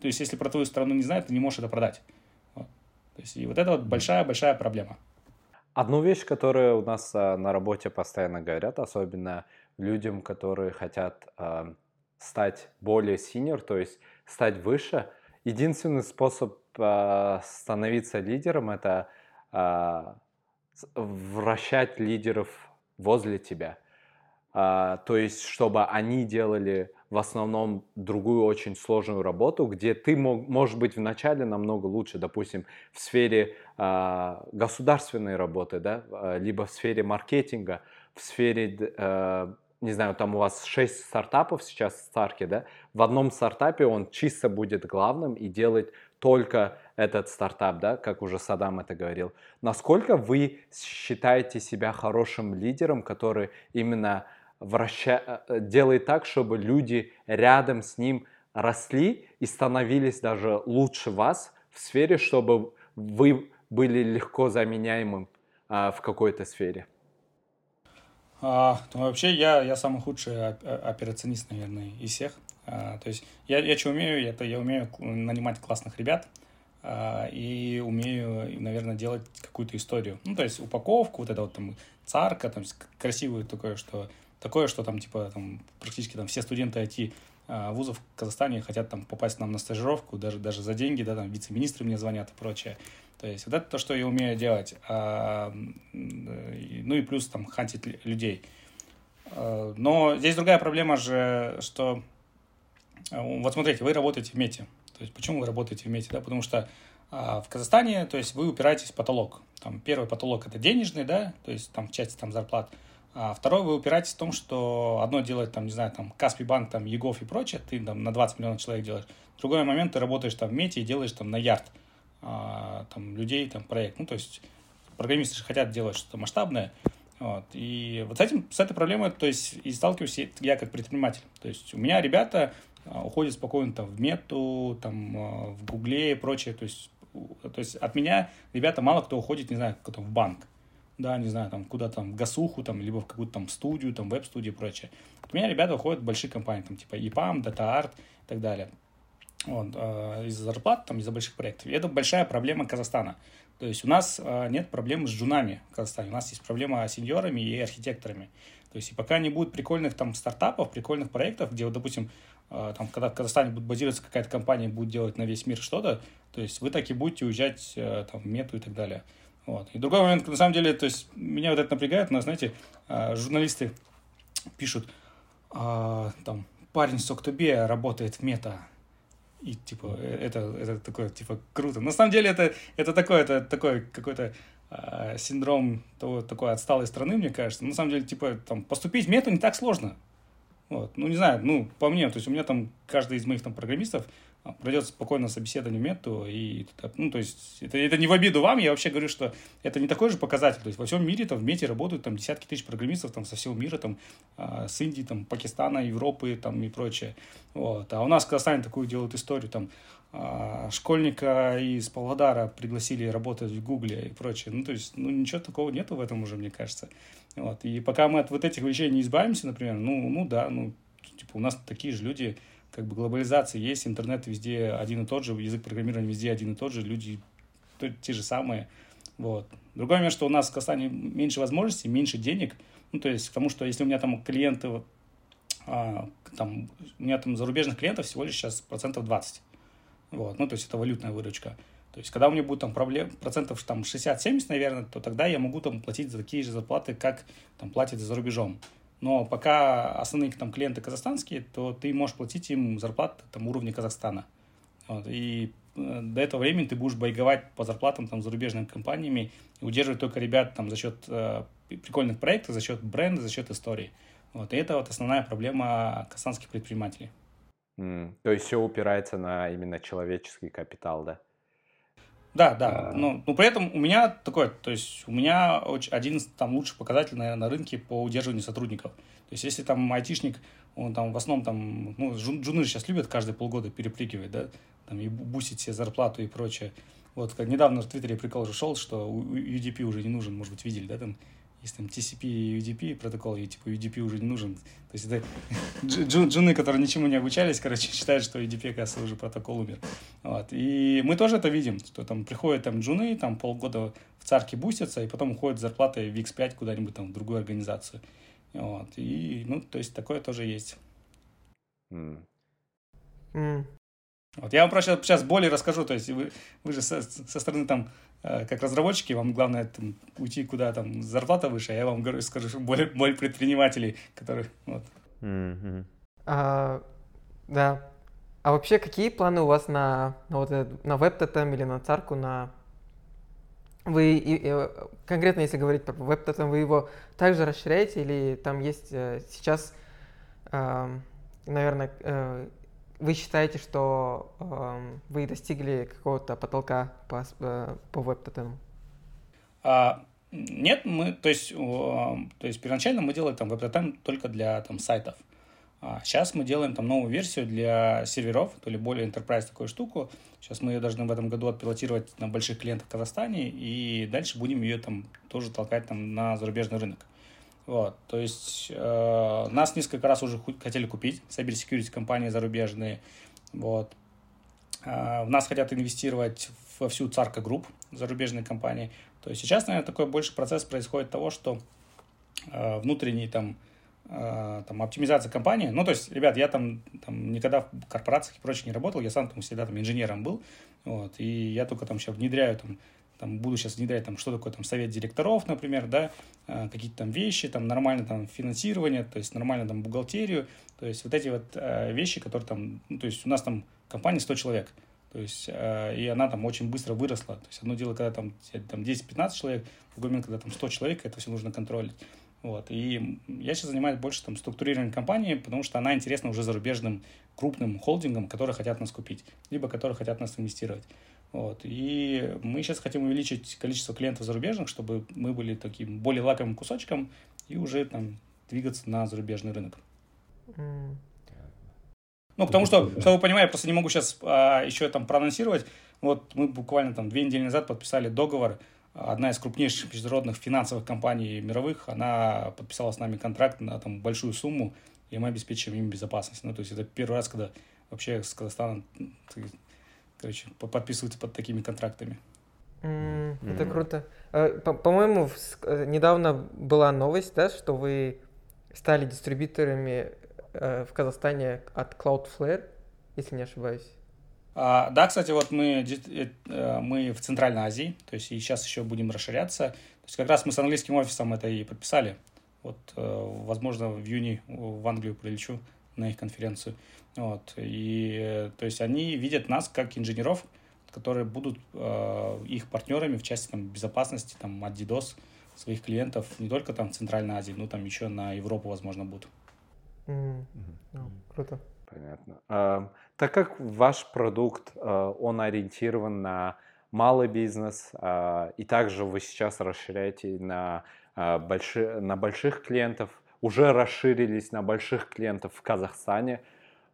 то есть, если про твою страну не знают, ты не можешь это продать. Вот. То есть, и вот это вот большая-большая проблема. Одну вещь, которую у нас а, на работе постоянно говорят, особенно людям, которые хотят а, стать более senior, то есть стать выше, единственный способ а, становиться лидером это а, вращать лидеров возле тебя. А, то есть, чтобы они делали в основном другую очень сложную работу, где ты мог, можешь быть вначале намного лучше, допустим, в сфере э, государственной работы, да, а, либо в сфере маркетинга, в сфере, э, не знаю, там у вас 6 стартапов сейчас в Старке, да, в одном стартапе он чисто будет главным и делать только этот стартап, да, как уже Садам это говорил. Насколько вы считаете себя хорошим лидером, который именно враща... Э, делает так, чтобы люди рядом с ним росли и становились даже лучше вас в сфере, чтобы вы были легко заменяемым а, в какой-то сфере? А, ну, вообще я, я самый худший операционист, наверное, из всех. А, то есть я, я что умею, это я умею нанимать классных ребят а, и умею, наверное, делать какую-то историю. Ну, то есть упаковку, вот это вот там царка, там красивую такое, что такое, что там, типа, там, практически там все студенты IT а, вузов в Казахстане хотят там попасть нам на стажировку, даже, даже за деньги, да, там вице-министры мне звонят и прочее. То есть вот это то, что я умею делать. А, ну и плюс там хантить людей. А, но здесь другая проблема же, что вот смотрите, вы работаете в мете. То есть почему вы работаете в мете? Да? Потому что в Казахстане, то есть вы упираетесь в потолок. Там первый потолок это денежный, да, то есть там в части там зарплат. А второе, вы упираетесь в том, что одно делать, там, не знаю, там, Каспий банк, там, Егов и прочее, ты там на 20 миллионов человек делаешь. Другой момент, ты работаешь там в мете и делаешь там на ярд а, там, людей, там, проект. Ну, то есть программисты же хотят делать что-то масштабное. Вот. И вот с, этим, с этой проблемой, то есть, и сталкиваюсь я как предприниматель. То есть у меня ребята а, уходят спокойно там в мету, там, а, в гугле и прочее. То есть, то есть от меня ребята мало кто уходит, не знаю, в банк да, не знаю, там, куда там, в ГАСУХу, там, либо в какую-то там студию, там, веб-студию и прочее. У меня ребята уходят в большие компании, там, типа EPAM, DataArt и так далее. Вот, э, из-за зарплат, там, из-за больших проектов. И это большая проблема Казахстана. То есть у нас э, нет проблем с джунами в Казахстане, у нас есть проблема с сеньорами и архитекторами. То есть и пока не будет прикольных там стартапов, прикольных проектов, где, вот, допустим, э, там, когда в Казахстане будет базироваться какая-то компания, будет делать на весь мир что-то, то есть вы так и будете уезжать э, там, в мету и так далее. Вот. И другой момент, на самом деле, то есть меня вот это напрягает, но, знаете, а, журналисты пишут, а, там, парень с Октобе работает в мета, и, типа, э, это, это такое, типа, круто. На самом деле, это, это такое, это такой какой-то э, синдром того, такой отсталой страны, мне кажется. На самом деле, типа, там, поступить в мету не так сложно. Вот. Ну, не знаю, ну, по мне, то есть у меня там каждый из моих там программистов а, пройдет спокойно собеседование мету, и, ну, то есть, это, это не в обиду вам, я вообще говорю, что это не такой же показатель, то есть, во всем мире, там, в мете работают, там, десятки тысяч программистов, там, со всего мира, там, а, с Индии, там, Пакистана, Европы, там, и прочее, вот, а у нас в Казахстане такую делают историю, там, а, школьника из Павлодара пригласили работать в Гугле и прочее, ну, то есть, ну, ничего такого нету в этом уже, мне кажется, вот, и пока мы от вот этих вещей не избавимся, например, ну, ну, да, ну, типа, у нас такие же люди, как бы глобализация есть, интернет везде один и тот же, язык программирования везде один и тот же, люди те же самые. Вот. Другой момент, что у нас в Казахстане меньше возможностей, меньше денег. Ну, то есть, потому что если у меня там клиенты, а, там, у меня там зарубежных клиентов всего лишь сейчас процентов 20. Вот. Ну, то есть, это валютная выручка. То есть, когда у меня будет там проблем, процентов там 60-70, наверное, то тогда я могу там платить за такие же зарплаты, как там платят за рубежом. Но пока основные там клиенты казахстанские, то ты можешь платить им зарплату там уровня Казахстана. Вот. И э, до этого времени ты будешь байговать по зарплатам там зарубежными компаниями и удерживать только ребят там за счет э, прикольных проектов, за счет бренда, за счет истории. Вот. И это вот основная проблема казахстанских предпринимателей. Mm. То есть все упирается на именно человеческий капитал, да? Да, да. А... Но, но при этом у меня такой, то есть у меня один там лучший показатель на, на рынке по удерживанию сотрудников. То есть если там айтишник, он там в основном там, ну, джуны сейчас любят каждые полгода перепрыгивать, да, там и бусить себе зарплату и прочее. Вот, как недавно в Твиттере прикол уже шел, что UDP уже не нужен, может быть, видели, да, там есть там TCP и UDP протокол, и типа UDP уже не нужен. То есть это джуны, которые ничему не обучались, короче, считают, что UDP, оказывается, уже протокол умер. Вот. И мы тоже это видим, что там приходят там джуны, там полгода в царке бустятся, и потом уходят зарплаты в X5 куда-нибудь там в другую организацию. Вот. И, ну, то есть такое тоже есть. Mm. Mm. Вот я вам просто сейчас более расскажу, то есть вы, вы же со, со стороны там, как разработчики, вам главное там, уйти куда там зарплата выше, а я вам говорю, скажу более, более предпринимателей, которые вот. Mm-hmm. А, да. А вообще какие планы у вас на, на вот на веб-тотем или на царку, на вы и, и, конкретно, если говорить про веб-тотем, вы его также расширяете или там есть э, сейчас, э, наверное, э, вы считаете, что э, вы достигли какого-то потолка по, э, по веб-тотему? А, нет, мы, то есть, э, то есть первоначально мы делали там веб-тотем только для там сайтов. А сейчас мы делаем там новую версию для серверов, то ли более enterprise такую штуку. Сейчас мы ее должны в этом году отпилотировать на больших клиентах в Казахстане, и дальше будем ее там тоже толкать там на зарубежный рынок. Вот, то есть э, нас несколько раз уже хотели купить, cyber security компании зарубежные, вот. Э, в нас хотят инвестировать во всю Царка Групп, зарубежные компании. То есть сейчас, наверное, такой больше процесс происходит того, что э, внутренний там, э, там оптимизация компании. Ну, то есть, ребят, я там, там никогда в корпорациях и прочее не работал, я сам там всегда там инженером был, вот, и я только там сейчас внедряю там там, буду сейчас внедрять, там, что такое там совет директоров, например, да, а, какие-то там вещи, там, нормально там финансирование, то есть нормально там бухгалтерию, то есть вот эти вот э, вещи, которые там, ну, то есть у нас там компания 100 человек, то есть, э, и она там очень быстро выросла. То есть, одно дело, когда там, там 10-15 человек, другой момент, когда там 100 человек, это все нужно контролить. Вот. И я сейчас занимаюсь больше там структурированием компании, потому что она интересна уже зарубежным крупным холдингам, которые хотят нас купить, либо которые хотят нас инвестировать. Вот. И мы сейчас хотим увеличить количество клиентов зарубежных, чтобы мы были таким более лакомым кусочком и уже там двигаться на зарубежный рынок. Mm. Ну, потому что, чтобы вы понимали, я просто не могу сейчас а, еще там проанонсировать. Вот мы буквально там две недели назад подписали договор. Одна из крупнейших международных финансовых компаний мировых, она подписала с нами контракт на там большую сумму, и мы обеспечиваем им безопасность. Ну, то есть это первый раз, когда вообще с Казахстаном короче, подписываются под такими контрактами. Mm, mm. Это круто. Э, по-моему, э, недавно была новость, да, что вы стали дистрибьюторами э, в Казахстане от Cloudflare, если не ошибаюсь. А, да, кстати, вот мы, мы в Центральной Азии, то есть и сейчас еще будем расширяться. То есть как раз мы с английским офисом это и подписали. Вот, возможно, в июне в Англию прилечу на их конференцию. Вот. И, то есть они видят нас как инженеров, которые будут э, их партнерами в части там, безопасности там, от DDoS своих клиентов не только там в Центральной Азии, но там еще на Европу, возможно, будут. М, ну, Круто. Понятно. А, так как ваш продукт, а, он ориентирован на малый бизнес, а, и также вы сейчас расширяете на, больши- на больших клиентов, уже расширились на больших клиентов в Казахстане,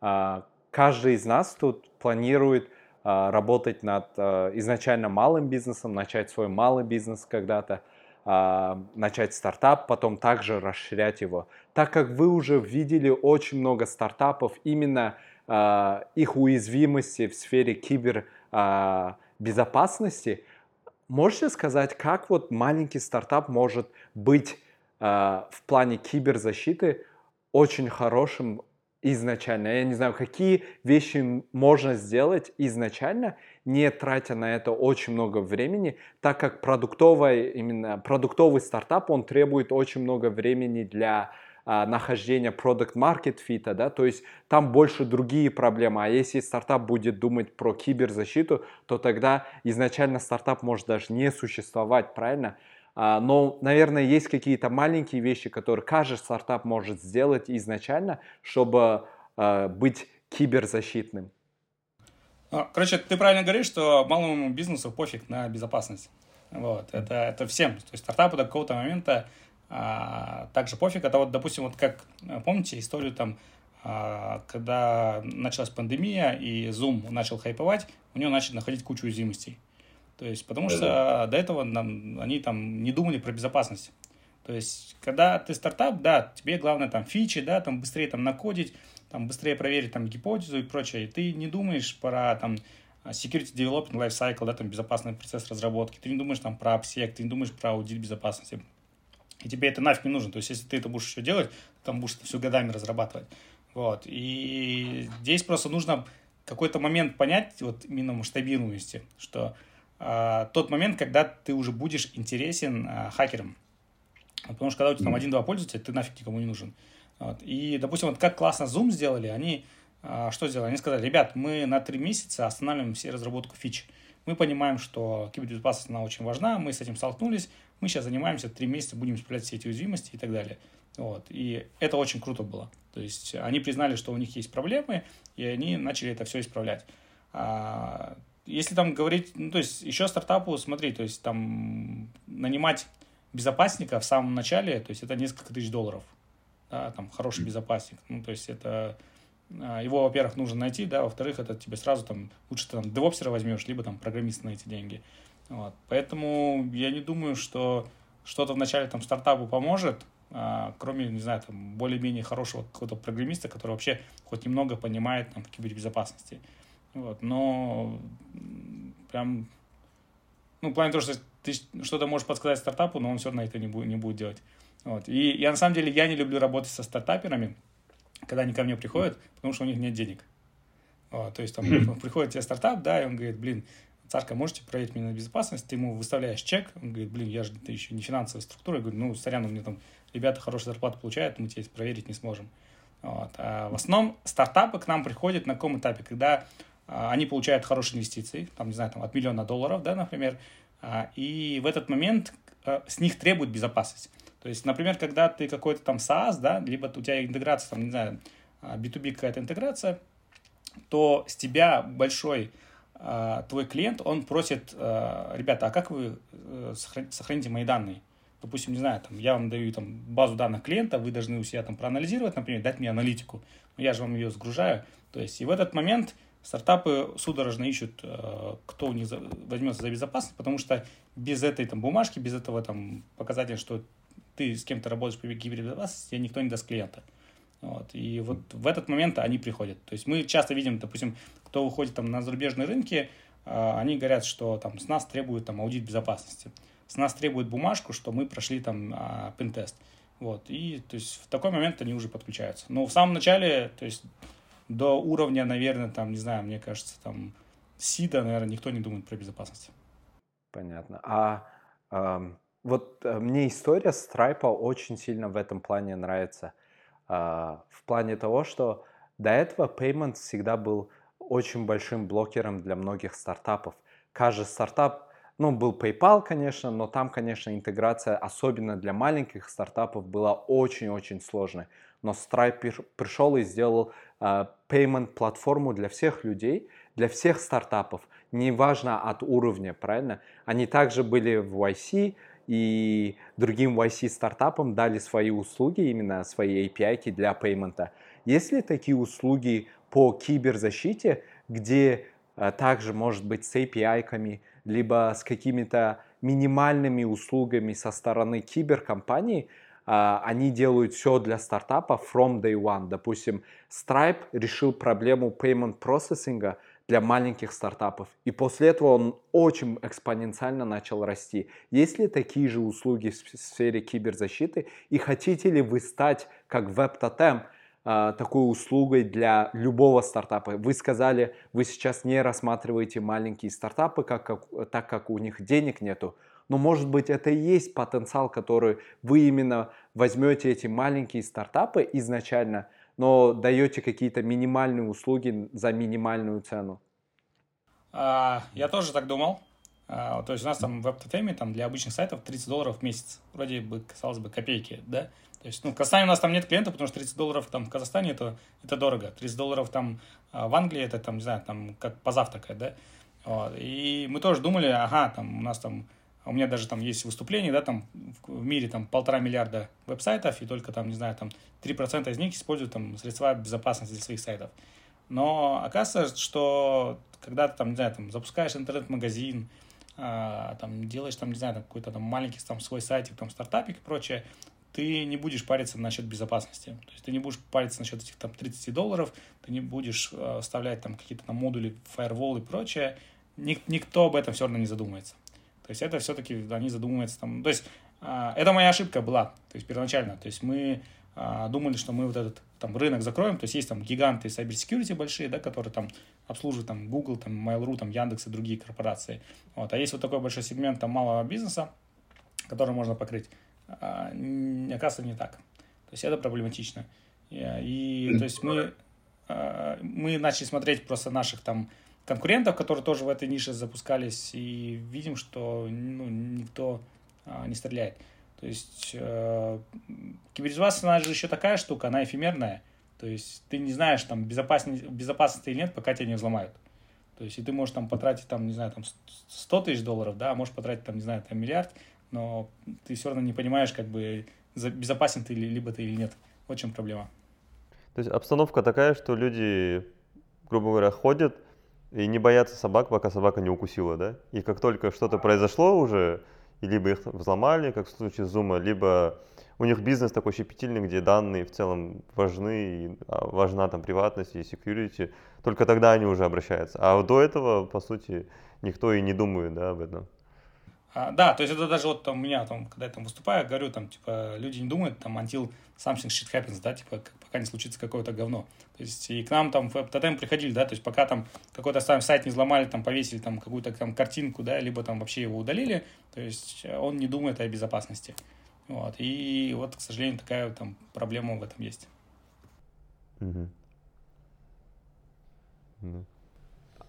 а, каждый из нас тут планирует а, работать над а, изначально малым бизнесом, начать свой малый бизнес когда-то, начать стартап, потом также расширять его. Так как вы уже видели очень много стартапов, именно их уязвимости в сфере кибер а, безопасности, можете сказать, как вот маленький стартап может быть в плане киберзащиты очень хорошим изначально? Я не знаю, какие вещи можно сделать изначально, не тратя на это очень много времени, так как продуктовый, именно продуктовый стартап, он требует очень много времени для а, нахождения product market fit, да, то есть там больше другие проблемы. А если стартап будет думать про киберзащиту, то тогда изначально стартап может даже не существовать, правильно? А, но, наверное, есть какие-то маленькие вещи, которые каждый стартап может сделать изначально, чтобы а, быть киберзащитным. А, Короче, ты правильно говоришь, что малому бизнесу пофиг на безопасность. Вот, это, это всем. То есть стартапу до какого-то момента а, также пофиг. Это вот, допустим, вот как, а, помните историю там, а, когда началась пандемия и Zoom начал хайповать, у него начали находить кучу уязвимостей. То есть, потому что до этого нам, они там не думали про безопасность. То есть, когда ты стартап, да, тебе главное там фичи, да, там быстрее там накодить, там быстрее проверить там гипотезу и прочее. И ты не думаешь про там security development life cycle, да, там безопасный процесс разработки. Ты не думаешь там про обсек, ты не думаешь про аудит безопасности. И тебе это нафиг не нужно. То есть, если ты это будешь еще делать, ты там будешь это все годами разрабатывать. Вот. И здесь просто нужно какой-то момент понять, вот именно масштабируемости, что а, тот момент, когда ты уже будешь интересен а, хакерам. Потому что когда у тебя там один-два пользователя, ты нафиг никому не нужен. Вот. И, допустим, вот как классно Zoom сделали, они а, что сделали? Они сказали, ребят, мы на три месяца останавливаем все разработку фич. Мы понимаем, что кибербезопасность, она очень важна, мы с этим столкнулись, мы сейчас занимаемся три месяца, будем исправлять все эти уязвимости и так далее. Вот. И это очень круто было. То есть они признали, что у них есть проблемы, и они начали это все исправлять. А, если там говорить, ну, то есть еще стартапу, смотри, то есть там нанимать безопасника в самом начале, то есть это несколько тысяч долларов, да, там хороший безопасник, ну, то есть это а, его, во-первых, нужно найти, да, во-вторых, это тебе сразу там, лучше ты там девопсера возьмешь, либо там программиста на эти деньги, вот, поэтому я не думаю, что что-то в начале там стартапу поможет, а, кроме, не знаю, там, более-менее хорошего какого-то программиста, который вообще хоть немного понимает там, в кибербезопасности. Вот, но прям, ну, в плане того, что ты что-то можешь подсказать стартапу, но он все равно это не будет, не будет делать. Вот. И я, на самом деле, я не люблю работать со стартаперами, когда они ко мне приходят, потому что у них нет денег. Вот, то есть там приходит тебе стартап, да, и он говорит, блин, Царка, можете проверить меня на безопасность? Ты ему выставляешь чек, он говорит, блин, я же ты еще не финансовая структура. Я говорю, ну, сорян, у меня там ребята хорошую зарплату получают, мы тебе это проверить не сможем. Вот. А в основном стартапы к нам приходят на каком этапе, когда они получают хорошие инвестиции, там, не знаю, там, от миллиона долларов, да, например, а, и в этот момент а, с них требуют безопасность. То есть, например, когда ты какой-то там SaaS, да, либо у тебя интеграция, там, не знаю, а, B2B какая-то интеграция, то с тебя большой а, твой клиент, он просит, а, ребята, а как вы э, сохран- сохраните мои данные? Допустим, не знаю, там, я вам даю там, базу данных клиента, вы должны у себя там проанализировать, например, дать мне аналитику. Я же вам ее сгружаю. То есть, и в этот момент стартапы судорожно ищут, э, кто у них возьмется за безопасность, потому что без этой там бумажки, без этого там показателя, что ты с кем-то работаешь по кибербезопасности, тебе никто не даст клиента. Вот. И вот в этот момент они приходят. То есть мы часто видим, допустим, кто выходит там на зарубежные рынки, а, они говорят, что там с нас требуют там аудит безопасности, с нас требуют бумажку, что мы прошли там а, пентест. Вот. И то есть в такой момент они уже подключаются. Но в самом начале, то есть до уровня, наверное, там, не знаю, мне кажется, там СИДа, наверное, никто не думает про безопасность. Понятно. А ам, вот э, мне история Stripe очень сильно в этом плане нравится. А, в плане того, что до этого Payment всегда был очень большим блокером для многих стартапов. Каждый стартап ну, был PayPal, конечно, но там, конечно, интеграция, особенно для маленьких стартапов, была очень-очень сложной. Но Stripe пришел и сделал э, payment платформу для всех людей, для всех стартапов, неважно от уровня, правильно? Они также были в YC, и другим YC стартапам дали свои услуги, именно свои API для пеймента. Есть ли такие услуги по киберзащите, где а, также может быть с API-ками, либо с какими-то минимальными услугами со стороны киберкомпаний, а, они делают все для стартапа from day one. Допустим, Stripe решил проблему payment процессинга – для маленьких стартапов. И после этого он очень экспоненциально начал расти. Есть ли такие же услуги в сфере киберзащиты? И хотите ли вы стать, как WebTotem, а, такой услугой для любого стартапа. Вы сказали, вы сейчас не рассматриваете маленькие стартапы, как, как, так как у них денег нету. Но может быть это и есть потенциал, который вы именно возьмете эти маленькие стартапы изначально – но даете какие-то минимальные услуги за минимальную цену? А, я тоже так думал. А, то есть у нас там в WebTotem там для обычных сайтов 30 долларов в месяц. Вроде бы, казалось бы, копейки, да? То есть, ну, в Казахстане у нас там нет клиентов, потому что 30 долларов там в Казахстане это, это дорого. 30 долларов там а, в Англии это там, не знаю, там как позавтракать, да? Вот. И мы тоже думали, ага, там у нас там у меня даже там есть выступления, да, там в мире там полтора миллиарда веб-сайтов, и только там, не знаю, там 3% из них используют там средства безопасности для своих сайтов. Но оказывается, что когда ты там, не знаю, там запускаешь интернет-магазин, а, там делаешь там, не знаю, там, какой-то там маленький там свой сайтик, там стартапик и прочее, ты не будешь париться насчет безопасности. То есть ты не будешь париться насчет этих там 30 долларов, ты не будешь э, вставлять там какие-то там модули, фаервол и прочее. Ник- никто об этом все равно не задумается. То есть это все-таки они задумываются там. То есть а, это моя ошибка была, то есть первоначально. То есть мы а, думали, что мы вот этот там рынок закроем, то есть есть там гиганты cyber security большие, да, которые там обслуживают там Google, там Mail.ru, там Яндекс и другие корпорации. Вот. А есть вот такой большой сегмент там малого бизнеса, который можно покрыть. А, оказывается, не так. То есть это проблематично. И, то есть мы, мы начали смотреть просто наших там конкурентов, которые тоже в этой нише запускались, и видим, что ну, никто а, не стреляет. То есть э, кибербезопасность, она же еще такая штука, она эфемерная. То есть ты не знаешь, там, безопасность, безопасность или нет, пока тебя не взломают. То есть и ты можешь там потратить, там, не знаю, там 100 тысяч долларов, да, а можешь потратить, там, не знаю, там миллиард, но ты все равно не понимаешь, как бы, безопасен ты либо ты или нет. Вот в чем проблема. То есть обстановка такая, что люди, грубо говоря, ходят, и не боятся собак, пока собака не укусила, да? И как только что-то произошло уже, либо их взломали, как в случае Зума, либо у них бизнес такой щепетильный, где данные в целом важны, и а, важна там приватность и security, только тогда они уже обращаются. А до этого, по сути, никто и не думает да, об этом. А, да, то есть это даже вот там, у меня, там, когда я там выступаю, говорю, там, типа, люди не думают, там, until something shit happens, да, типа, пока не случится какое-то говно. То есть и к нам там в тотем приходили, да, то есть пока там какой-то сам сайт не взломали, там, повесили там какую-то там картинку, да, либо там вообще его удалили, то есть он не думает о безопасности. Вот, и вот, к сожалению, такая там проблема в этом есть. Угу.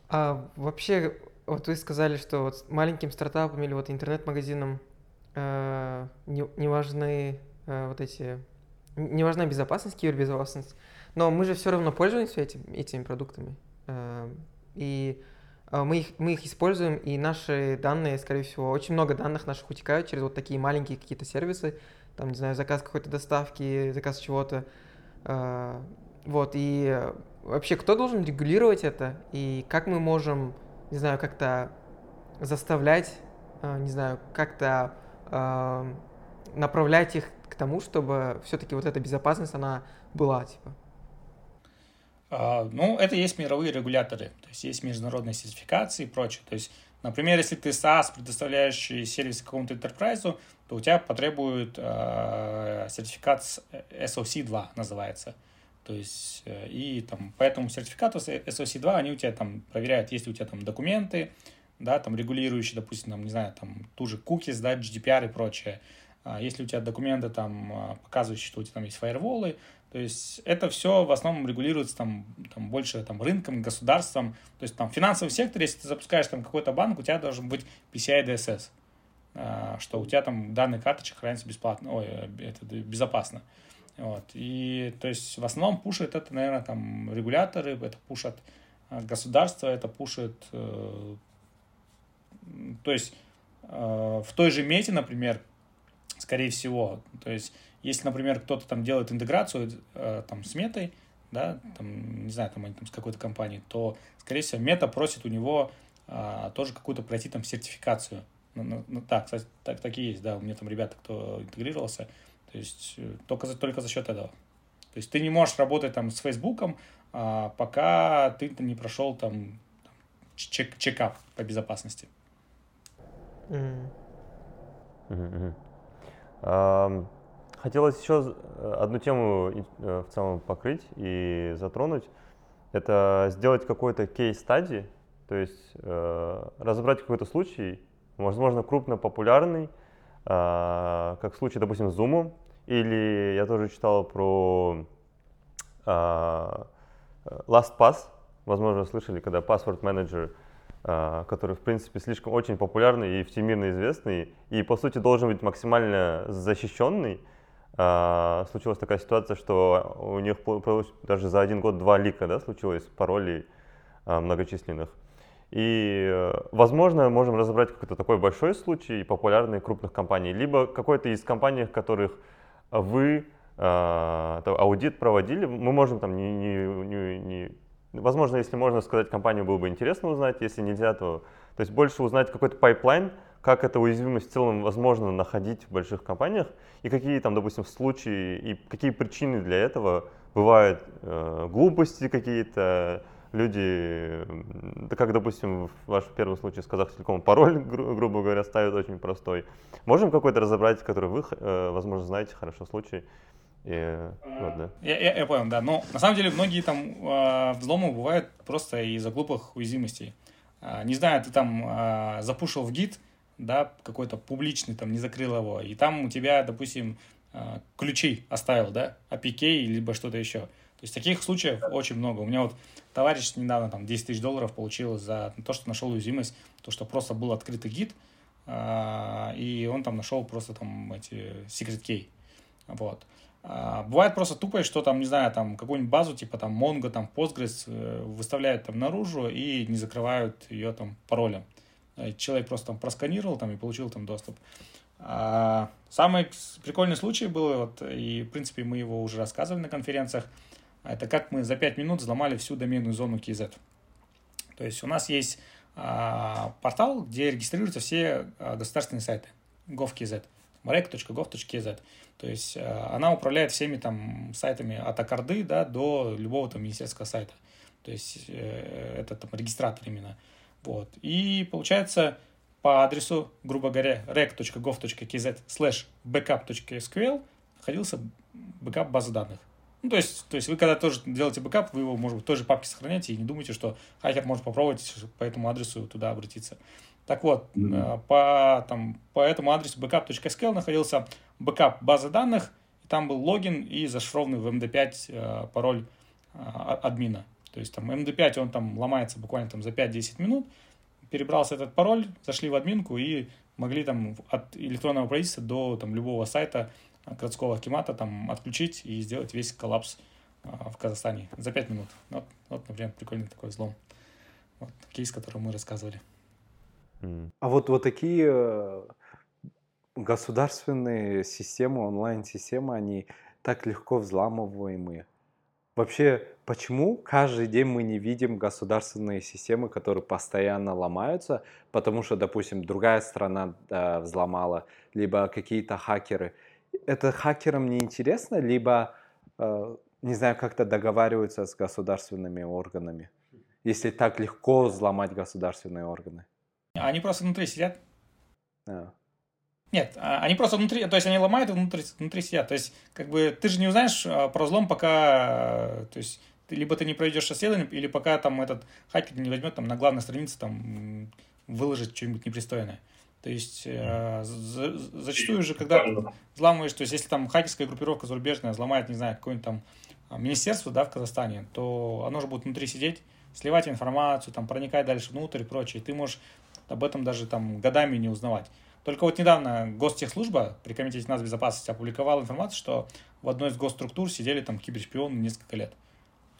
А вообще вот вы сказали, что вот маленьким стартапам или вот интернет-магазинам э, не, не важны э, вот эти... Не важна безопасность, кибербезопасность, но мы же все равно пользуемся этим, этими продуктами. Э, и э, мы их, мы их используем, и наши данные, скорее всего, очень много данных наших утекают через вот такие маленькие какие-то сервисы, там, не знаю, заказ какой-то доставки, заказ чего-то. Э, вот, и вообще кто должен регулировать это, и как мы можем не знаю, как-то заставлять, э, не знаю, как-то э, направлять их к тому, чтобы все-таки вот эта безопасность, она была, типа. А, ну, это есть мировые регуляторы, то есть есть международные сертификации и прочее. То есть, например, если ты SaaS, предоставляющий сервис какому-то enterprise, то у тебя потребует э, сертификат SOC 2 называется. То есть, э, и там, по этому сертификату SOC2 они у тебя там проверяют, есть ли у тебя там документы, да, там регулирующие, допустим, там, не знаю, там, ту же cookies, да, GDPR и прочее. А если у тебя документы там а, показывающие, что у тебя там есть фаерволы, То есть это все в основном регулируется там, там больше там, рынком, государством. То есть там финансовый сектор, если ты запускаешь там какой-то банк, у тебя должен быть PCI DSS, а, что у тебя там данные карточек хранятся бесплатно, ой, э, это безопасно. Вот. И то есть в основном пушит это, наверное, там регуляторы, это пушат а, государство, это пушит, э, то есть э, в той же мете, например, скорее всего, то есть если, например, кто-то там делает интеграцию э, там, с метой, да, там, не знаю, там, они там с какой-то компанией, то, скорее всего, мета просит у него э, тоже какую-то пройти там сертификацию. Ну, ну, ну, да, кстати, так, так и есть, да, у меня там ребята, кто интегрировался, то есть э, только за, только за счет этого. То есть ты не можешь работать там с Фейсбуком, а, пока ты не прошел там, чек, чекап по безопасности. Mm. Mm-hmm. Um... Хотелось еще э, одну тему э, в целом покрыть и затронуть. Это сделать какой-то кейс-стадии, то есть э, разобрать какой-то случай, возможно, крупно популярный, э, как случай, допустим, с Zoom, или я тоже читал про э, LastPass, возможно, слышали, когда Password Manager, э, который, в принципе, слишком очень популярный и всемирно известный, и, по сути, должен быть максимально защищенный, а, случилась такая ситуация, что у них даже за один год два leak а да, случилось паролей а, многочисленных. И, э, возможно, можем разобрать какой-то такой большой случай популярный крупных компаний, либо какой-то из компаний, которых вы э, аудит проводили, мы можем там не, не, не, не... Возможно, если можно сказать, компанию было бы интересно узнать, если нельзя, то... То есть больше узнать какой-то pipeline, как эта уязвимость в целом возможно находить в больших компаниях, и какие там, допустим, случаи, и какие причины для этого бывают э, глупости какие-то, люди, да как, допустим, в вашем первом случае с Казахтелеком пароль, гру- грубо говоря, ставят очень простой. Можем какой-то разобрать, который вы, э, возможно, знаете хорошо случай? И, вот, да. я, я, я понял, да. Но на самом деле многие там э, взломы бывают просто из-за глупых уязвимостей. Э, не знаю, ты там э, запушил в гид, да, какой-то публичный, там, не закрыл его, и там у тебя, допустим, э, ключи оставил, да, APK, либо что-то еще. То есть таких случаев очень много. У меня вот товарищ недавно там 10 тысяч долларов получил за то, что нашел уязвимость, то, что просто был открытый гид, э, и он там нашел просто там эти secret key. Вот. А, бывает просто тупое, что там, не знаю, там какую-нибудь базу, типа там Mongo, там Postgres э, выставляют там наружу и не закрывают ее там паролем. Э, человек просто там просканировал там и получил там доступ. А самый прикольный случай был, вот, и, в принципе, мы его уже рассказывали на конференциях, это как мы за 5 минут взломали всю доменную зону KZ. То есть у нас есть а, портал, где регистрируются все а, государственные сайты gov.kz, marek.gov.kz. То есть а, она управляет всеми там сайтами от Аккорды да, до любого там министерского сайта. То есть э, это там регистратор именно. Вот. И получается по адресу, грубо говоря, rec.gov.kz слэш backup.sql находился бэкап базы данных. Ну, то есть, то есть вы когда тоже делаете бэкап, вы его, может быть, в той же папке сохраняете и не думайте, что хакер может попробовать по этому адресу туда обратиться. Так вот, mm-hmm. по, там, по этому адресу backup.sql находился бэкап базы данных, и там был логин и зашифрованный в MD5 э, пароль э, админа. То есть там MD5, он там ломается буквально там за 5-10 минут, перебрался этот пароль, зашли в админку и могли там от электронного правительства до там любого сайта городского акимата там отключить и сделать весь коллапс а, в Казахстане за 5 минут. Вот, вот, например, прикольный такой взлом. Вот кейс, который мы рассказывали. А вот, вот такие э, государственные системы, онлайн-системы, они так легко взламываемые. Вообще, почему каждый день мы не видим государственные системы, которые постоянно ломаются, потому что, допустим, другая страна э, взломала, либо какие-то хакеры. Это хакерам не интересно, либо, э, не знаю, как-то договариваются с государственными органами, если так легко взломать государственные органы. Они просто внутри сидят. А. Нет, а, они просто внутри, то есть они ломают и внутри, внутри сидят. То есть, как бы, ты же не узнаешь а, про взлом, пока, то есть, ты, либо ты не пройдешь расследование, или пока там этот хакер не возьмет там на главной странице там выложить что-нибудь непристойное. То есть э, за, зачастую же, когда взламываешь, то есть если там хакерская группировка зарубежная взломает, не знаю, какое-нибудь там а, министерство, да, в Казахстане, то оно же будет внутри сидеть, сливать информацию, там, проникать дальше внутрь и прочее. Ты можешь об этом даже там годами не узнавать. Только вот недавно Гостехслужба при Комитете нацбезопасности опубликовала информацию, что в одной из госструктур сидели там кибершпионы несколько лет.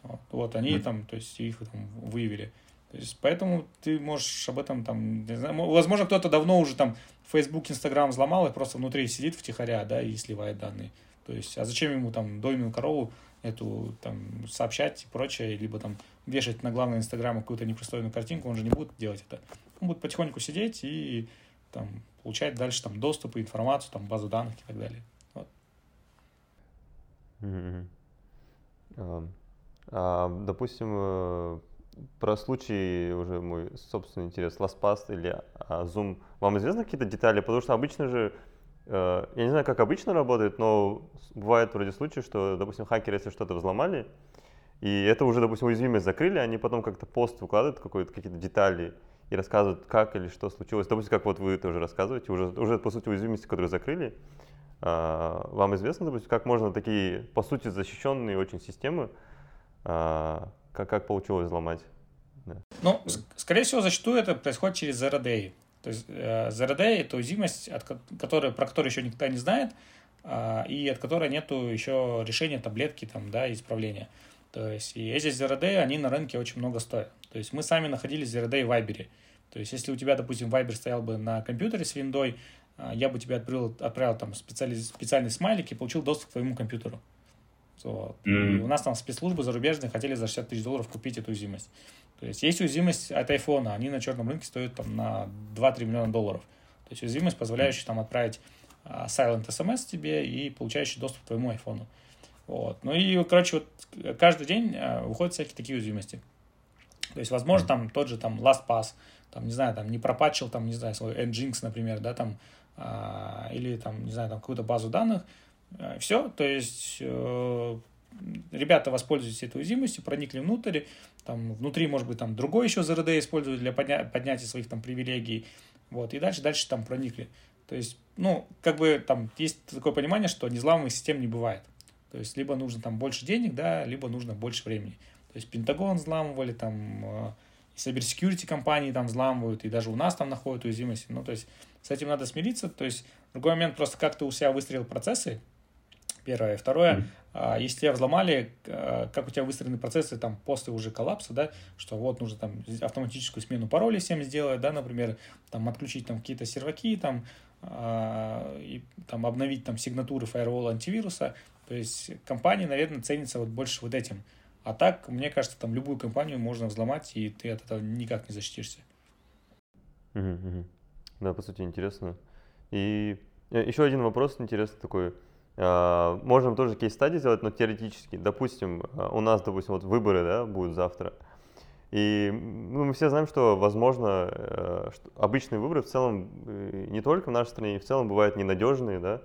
Вот, вот они mm. там, то есть их там выявили. То есть, поэтому ты можешь об этом там, не знаю, возможно, кто-то давно уже там Facebook, Instagram взломал и просто внутри сидит втихаря, да, и сливает данные. То есть, а зачем ему там дойную корову эту там сообщать и прочее, либо там вешать на главный Инстаграм какую-то непристойную картинку, он же не будет делать это. Он будет потихоньку сидеть и там получать дальше там доступ и информацию, там базу данных и так далее. Вот. Mm-hmm. Uh, а, допустим, э, про случай уже мой собственный интерес, LastPass или а, Zoom. Вам известны какие-то детали? Потому что обычно же, э, я не знаю, как обычно работает, но бывает вроде случаи, что, допустим, хакеры, если что-то взломали, и это уже, допустим, уязвимость закрыли, они потом как-то пост выкладывают, какие-то детали, и рассказывают, как или что случилось. Допустим, как вот вы тоже рассказываете, уже, уже по сути, уязвимости, которые закрыли. А, вам известно, допустим, как можно такие, по сути, защищенные очень системы, а, как, как получилось взломать? Да. Ну, скорее всего, зачастую это происходит через Zero Day. То есть э, Zero Day — это уязвимость, от которой, про которую еще никто не знает, а, и от которой нету еще решения таблетки там, да, исправления. То есть и эти Zero Day, они на рынке очень много стоят. То есть мы сами находили Zero Day в Viber. То есть, если у тебя, допустим, Viber стоял бы на компьютере с виндой, а, я бы тебе отправил, отправил там специальный, специальный смайлик и получил доступ к твоему компьютеру. Вот. Mm-hmm. И у нас там спецслужбы зарубежные хотели за 60 тысяч долларов купить эту уязвимость. То есть есть уязвимость от iPhone, они на черном рынке стоят там на 2-3 миллиона долларов. То есть уязвимость, позволяющая там отправить а, silent SMS тебе и получающий доступ к твоему iPhone. Вот. Ну и, короче, вот каждый день а, выходят всякие такие уязвимости. То есть, возможно, там тот же там LastPass, там, не знаю, там не пропатчил, там, не знаю, свой Nginx, например, да, там, а, или там, не знаю, там какую-то базу данных, все, то есть э, ребята воспользуются этой уязвимостью, проникли внутрь, там внутри, может быть, там другой еще ZRD используют для подня- поднятия своих там привилегий, вот, и дальше, дальше там проникли. То есть, ну, как бы там есть такое понимание, что незламываемых систем не бывает. То есть, либо нужно там больше денег, да, либо нужно больше времени. То есть, Пентагон взламывали, там, э, cybersecurity компании там взламывают, и даже у нас там находят уязвимости. Ну, то есть с этим надо смириться. То есть другой момент просто как ты у себя выстроил процессы, первое. Второе, mm-hmm. если тебя взломали, а, как у тебя выстроены процессы там после уже коллапса, да, что вот нужно там автоматическую смену паролей всем сделать, да, например, там отключить там какие-то серваки, там, а, и там обновить там сигнатуры фаервола антивируса. То есть компания, наверное, ценится вот больше вот этим. А так, мне кажется, там любую компанию можно взломать, и ты от этого никак не защитишься. Угу, угу. Да, по сути, интересно. И э, еще один вопрос интересный такой. А, можем тоже case study сделать, но теоретически. Допустим, а, у нас, допустим, вот выборы да, будут завтра. И ну, мы все знаем, что, возможно, э, что обычные выборы в целом, э, не только в нашей стране, в целом бывают ненадежные, да.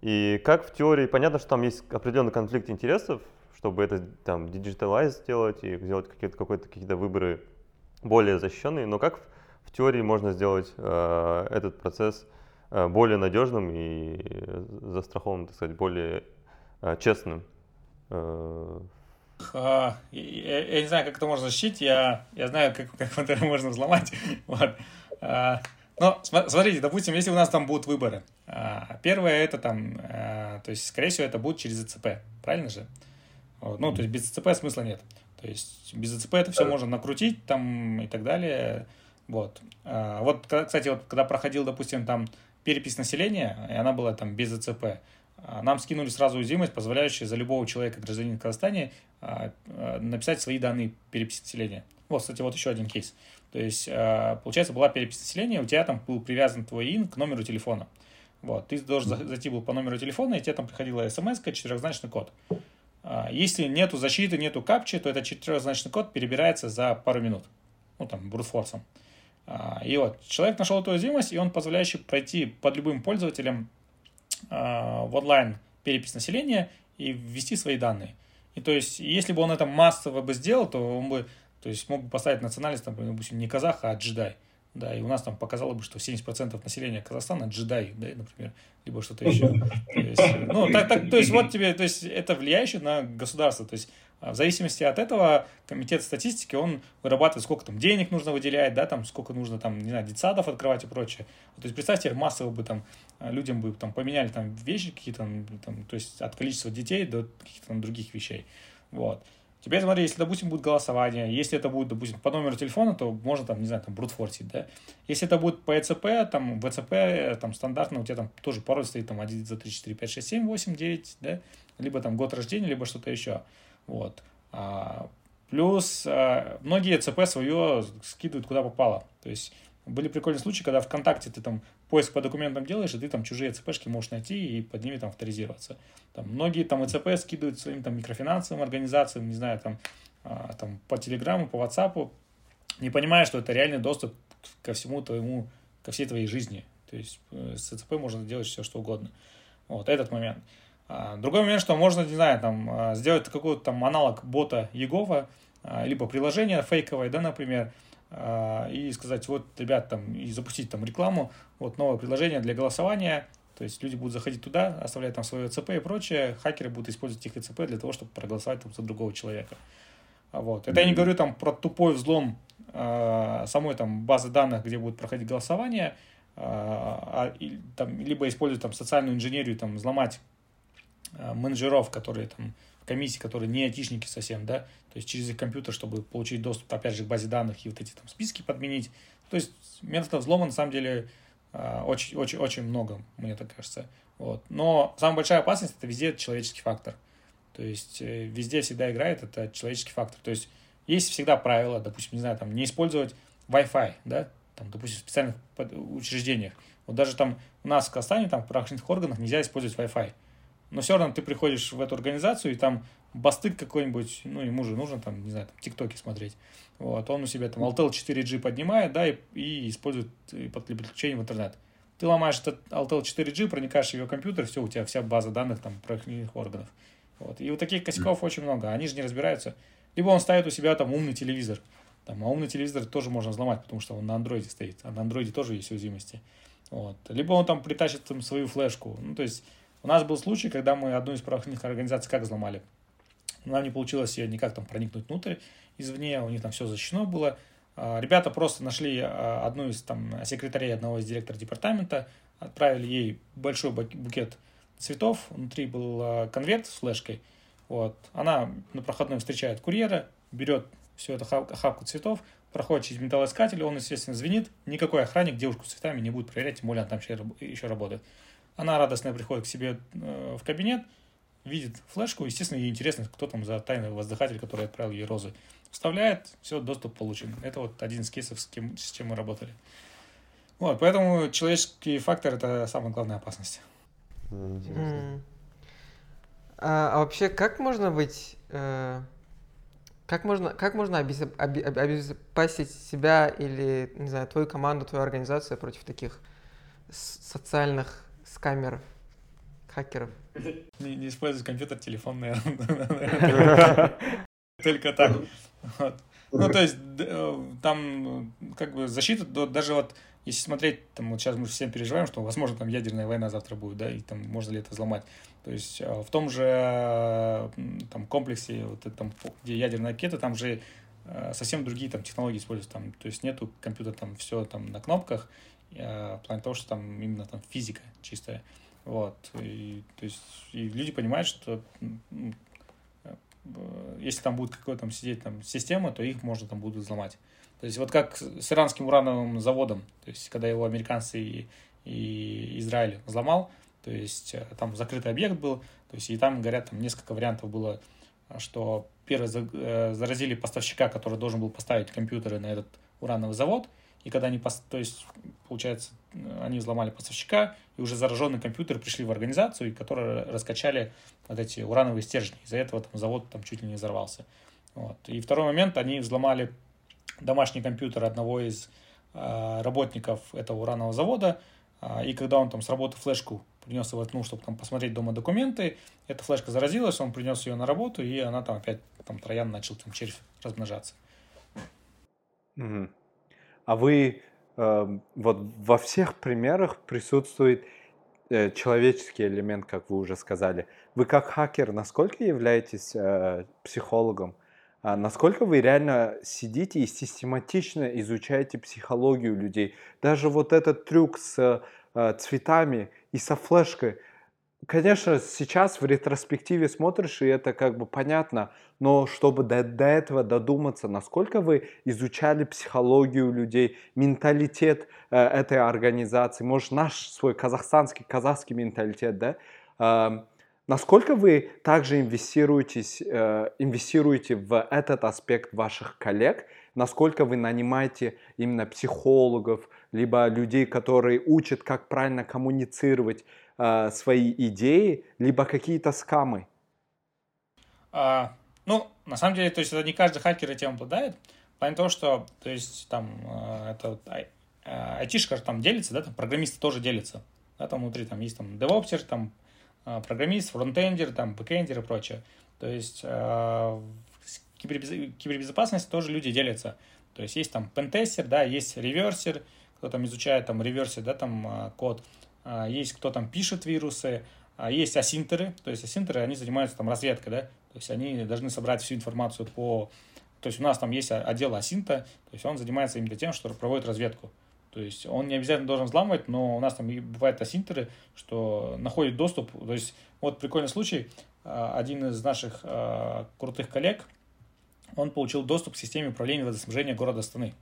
И как в теории, понятно, что там есть определенный конфликт интересов, чтобы это там digitalize сделать и сделать какие-то какой-то какие-то выборы более защищенные. Но как в, в теории можно сделать э, этот процесс более надежным и застрахованным, так сказать, более э, честным? Э, я, я не знаю, как это можно защитить, я, я знаю, как, как это можно взломать. Вот. А, но смотрите, допустим, если у нас там будут выборы, а, первое это там, а, то есть, скорее всего, это будет через ЗЦП, правильно же? Ну, то есть без ЦЦП смысла нет. То есть без ЦЦП это все можно накрутить там и так далее. Вот. А, вот, кстати, вот когда проходил, допустим, там перепись населения, и она была там без ЦЦП, а, нам скинули сразу уязвимость, позволяющую за любого человека, гражданина Казахстана, а, написать свои данные переписи населения. Вот, кстати, вот еще один кейс. То есть, получается, была перепись населения, у тебя там был привязан твой ин к номеру телефона. Вот, ты должен зайти был по номеру телефона, и тебе там приходила смс четырехзначный код. А, если нету защиты, нету капчи, то этот четырехзначный код перебирается за пару минут. Ну, там, брутфорсом. А, и вот, человек нашел эту уязвимость, и он позволяющий пройти под любым пользователем а, в онлайн перепись населения и ввести свои данные. И то есть, если бы он это массово бы сделал, то он бы, то есть, мог бы поставить национальность, там, допустим, не казах, а джедай. да, и у нас там показало бы, что 70% населения Казахстана джедай, да, например, либо что-то еще. То есть, ну, так, так, то есть вот тебе, то есть это влияющее на государство, то есть а в зависимости от этого комитет статистики, он вырабатывает, сколько там денег нужно выделять, да, там, сколько нужно там, не знаю, детсадов открывать и прочее. То есть представьте, массово бы там людям бы там поменяли там вещи какие-то, там, то есть от количества детей до каких-то там других вещей. Вот. Теперь смотри, если, допустим, будет голосование, если это будет, допустим, по номеру телефона, то можно там, не знаю, там, брутфорсить, да. Если это будет по ЭЦП, там, ВЦП, там, стандартно, у тебя там тоже пароль стоит, там, 1, 2, 3, 4, 5, 6, 7, 8, 9, да, либо там год рождения, либо что-то еще, вот. А, плюс а, многие ЭЦП свое скидывают куда попало, то есть были прикольные случаи, когда ВКонтакте ты там поиск по документам делаешь, и ты там чужие ЦПшки можешь найти и под ними там авторизироваться. Там многие там ЭЦП скидывают своим там микрофинансовым организациям, не знаю, там, а, там по Телеграму, по Ватсапу, не понимая, что это реальный доступ ко всему твоему, ко всей твоей жизни. То есть э, с ЭЦП можно делать все, что угодно. Вот этот момент. А, другой момент, что можно, не знаю, там, а, сделать какой-то там аналог бота Егова, а, либо приложение фейковое, да, например, и сказать, вот, ребят, там, и запустить там рекламу, вот новое приложение для голосования, то есть люди будут заходить туда, оставлять там свое ЦП и прочее, хакеры будут использовать их ЦП для того, чтобы проголосовать там за другого человека. Вот. Это я не говорю там про тупой взлом э, самой там базы данных, где будет проходить голосование, э, а, и, там, либо использовать там социальную инженерию, там, взломать менеджеров, которые там комиссии, которые не айтишники совсем, да, то есть через их компьютер, чтобы получить доступ, опять же, к базе данных и вот эти там списки подменить. То есть методов взлома, на самом деле, очень-очень-очень а, много, мне так кажется. Вот. Но самая большая опасность – это везде человеческий фактор. То есть э, везде всегда играет это человеческий фактор. То есть есть всегда правила, допустим, не знаю, там, не использовать Wi-Fi, да, там, допустим, в специальных учреждениях. Вот даже там у нас в Казахстане, там, в правоохранительных органах нельзя использовать Wi-Fi но все равно ты приходишь в эту организацию, и там бастык какой-нибудь, ну, ему же нужно там, не знаю, там, тиктоки смотреть. Вот, он у себя там Altel 4G поднимает, да, и, и использует и под подключение в интернет. Ты ломаешь этот Altel 4G, проникаешь в его компьютер, все, у тебя вся база данных там правоохранительных органов. Вот. И вот таких косяков очень много, они же не разбираются. Либо он ставит у себя там умный телевизор, там, а умный телевизор тоже можно взломать, потому что он на андроиде стоит, а на андроиде тоже есть уязвимости. Вот. Либо он там притащит там свою флешку. Ну, то есть у нас был случай, когда мы одну из правоохранительных организаций как взломали. Нам не получилось ее никак там проникнуть внутрь извне, у них там все защищено было. А, ребята просто нашли а, одну из там секретарей одного из директора департамента, отправили ей большой букет цветов, внутри был а, конверт с флешкой. Вот. Она на проходной встречает курьера, берет всю эту хапку цветов, проходит через металлоискатель, он, естественно, звенит. Никакой охранник девушку с цветами не будет проверять, тем более она там еще работает. Она радостная приходит к себе э, в кабинет, видит флешку, естественно, ей интересно, кто там за тайный воздыхатель, который отправил ей розы. Вставляет, все, доступ получен. Это вот один из кейсов, с, кем, с чем мы работали. Вот, поэтому человеческий фактор – это самая главная опасность. Mm. А, а вообще, как можно быть, э, как можно, как можно обезоп, обезопасить себя или, не знаю, твою команду, твою организацию против таких социальных скамеров, хакеров. Не, не использовать компьютер, телефон, наверное. Только так. Ну, то есть, э, там, как бы, защита, даже вот, если смотреть, там, вот сейчас мы всем переживаем, что, возможно, там ядерная война завтра будет, да, и там можно ли это взломать. То есть, э, в том же, э, там, комплексе, вот, там, где ядерная ракета, там же совсем другие там технологии используются, там, то есть нету компьютера, там, все там на кнопках, в плане того, что там именно там физика чистая. Вот. И, то есть, и люди понимают, что ну, э, если там будет какой-то там сидеть там система, то их можно там будут взломать. То есть вот как с иранским урановым заводом, то есть когда его американцы и, и Израиль взломал, то есть э, там закрытый объект был, то есть и там, говорят, там несколько вариантов было, что первый э, заразили поставщика, который должен был поставить компьютеры на этот урановый завод, и когда они, то есть, получается, они взломали поставщика, и уже зараженные компьютеры пришли в организацию, которые раскачали вот эти урановые стержни. Из-за этого там, завод там чуть ли не взорвался. Вот. И второй момент, они взломали домашний компьютер одного из э, работников этого уранового завода, э, и когда он там с работы флешку принес его, ну, чтобы там посмотреть дома документы, эта флешка заразилась, он принес ее на работу, и она там опять, там, троян начал там червь размножаться. Mm-hmm. А вы э, вот во всех примерах присутствует э, человеческий элемент, как вы уже сказали. Вы как хакер, насколько являетесь э, психологом? А насколько вы реально сидите и систематично изучаете психологию людей? Даже вот этот трюк с э, цветами и со флешкой – конечно, сейчас в ретроспективе смотришь, и это как бы понятно, но чтобы до, до этого додуматься, насколько вы изучали психологию людей, менталитет э, этой организации, может, наш свой казахстанский, казахский менталитет, да, э, насколько вы также инвестируетесь, э, инвестируете в этот аспект ваших коллег, насколько вы нанимаете именно психологов, либо людей, которые учат, как правильно коммуницировать, э, свои идеи, либо какие-то скамы? А, ну, на самом деле, то есть это не каждый хакер этим обладает. В плане того, что, то есть, там, э, это э, айтишка там делится, да, там программисты тоже делятся. Да, там внутри там есть там девопсер, там программист, фронтендер, там бэкендер и прочее. То есть э, кибербезопасность тоже люди делятся. То есть есть там пентестер, да, есть реверсер, кто там изучает там реверсер, да, там код. А, есть кто там пишет вирусы, а, есть OSINT еры, то есть OSINT еры, они занимаются там разведкой, да, то есть они должны собрать всю информацию по... То есть у нас там есть отдел OSINT а, то есть он занимается именно тем, что проводит разведку. То есть он не обязательно должен взламывать, но у нас там бывают асинтеры, что находит доступ. То есть вот прикольный случай. А, один из наших крутых коллег, он получил доступ к системе управления водоснабжения города Астаны.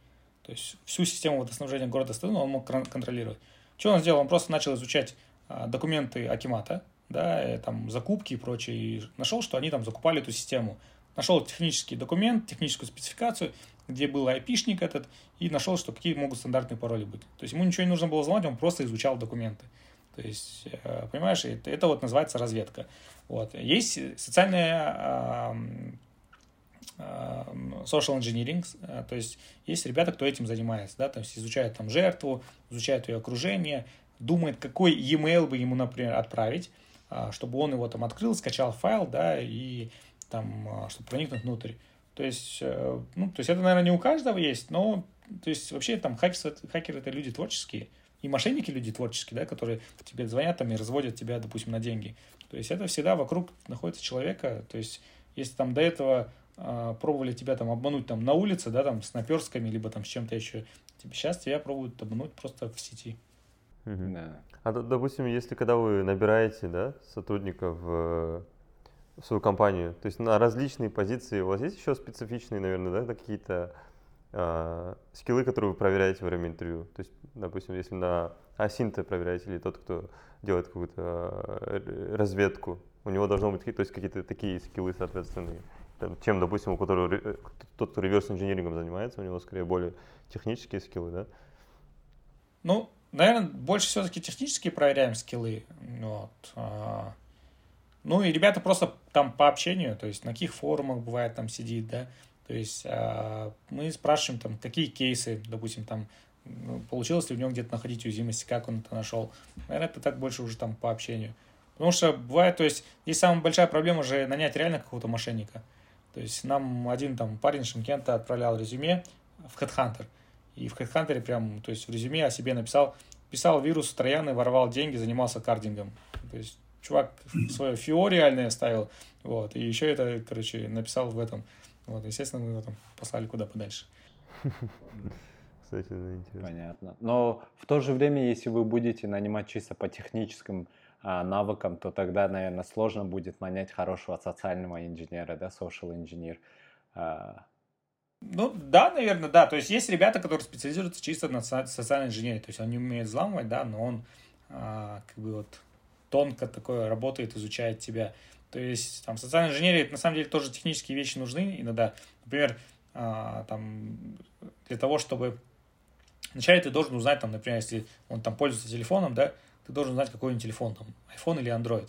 То есть всю систему водоснабжения города Астаны он мог контролировать. Что он сделал? Он просто начал изучать а, документы Акимата, да, там закупки и прочее, и нашел, что они там закупали эту систему. Нашел технический документ, техническую спецификацию, где был айпишник этот, и нашел, что какие могут стандартные пароли быть. То есть ему ничего не нужно было взломать, он просто изучал документы. То есть, э, понимаешь, это, это вот называется разведка. Вот. Есть социальная social engineering, э, то есть есть ребята, кто этим занимается, да, то есть изучают там жертву, изучают ее окружение, думает, какой e-mail бы ему, например, отправить, а, чтобы он его там открыл, скачал файл, да, и там, а, чтобы проникнуть внутрь. То есть, э, ну, то есть это, наверное, не у каждого есть, но, то есть вообще там хакеры, хакеры это люди творческие, и мошенники люди творческие, да, которые тебе звонят там и разводят тебя, допустим, на деньги. То есть это всегда вокруг находится человека, то есть если там до этого а, пробовали тебя там обмануть там на улице, да, там с наперстками, либо там с чем-то еще. Сейчас тебя пробуют обмануть просто в сети. Угу. Да. А допустим, если когда вы набираете, да, сотрудников в, в свою компанию, то есть на различные позиции, у вас есть еще специфичные, наверное, да, какие-то э, скиллы, которые вы проверяете во время интервью? То есть, допустим, если на асинте проверяете или тот, кто делает какую-то э, разведку, у него должно быть то есть какие-то такие скиллы соответственные чем, допустим, у которого э, тот, кто реверс-инжинирингом занимается, у него скорее более технические скиллы, да? Ну, наверное, больше все-таки технически проверяем скиллы. Вот. Ну и ребята просто там по общению, то есть на каких форумах бывает там сидит, да, то есть а, мы спрашиваем там, какие кейсы, допустим, там, ну, получилось ли у него где-то находить уязвимости, как он это нашел. Наверное, это так больше уже там по общению. Потому что бывает, то есть здесь самая большая проблема же нанять реально какого-то мошенника. То есть нам один там парень Шимкента отправлял резюме в Headhunter. И в Headhunter прям, то есть в резюме о себе написал, писал вирус Трояны, воровал деньги, занимался кардингом. То есть чувак свое фио реальное ставил, вот, и еще это, короче, написал в этом. Вот, естественно, мы его там послали куда подальше. Кстати, это интересно. Понятно. Но в то же время, если вы будете нанимать чисто по техническим а, навыкам, то тогда, наверное, сложно будет нанять хорошего социального инженера, да, social engineer. А. Ну, да, наверное, да. То есть есть ребята, которые специализируются чисто на социальной инженерии. То есть они умеют взламывать, да, но он а, как бы вот тонко такое работает, изучает тебя. То есть там социальная инженерия, на самом деле тоже технические вещи нужны иногда. Например, а, там для того, чтобы вначале ты должен узнать, там, например, если он там пользуется телефоном, да, ты должен знать, какой он телефон, там, iPhone или Android.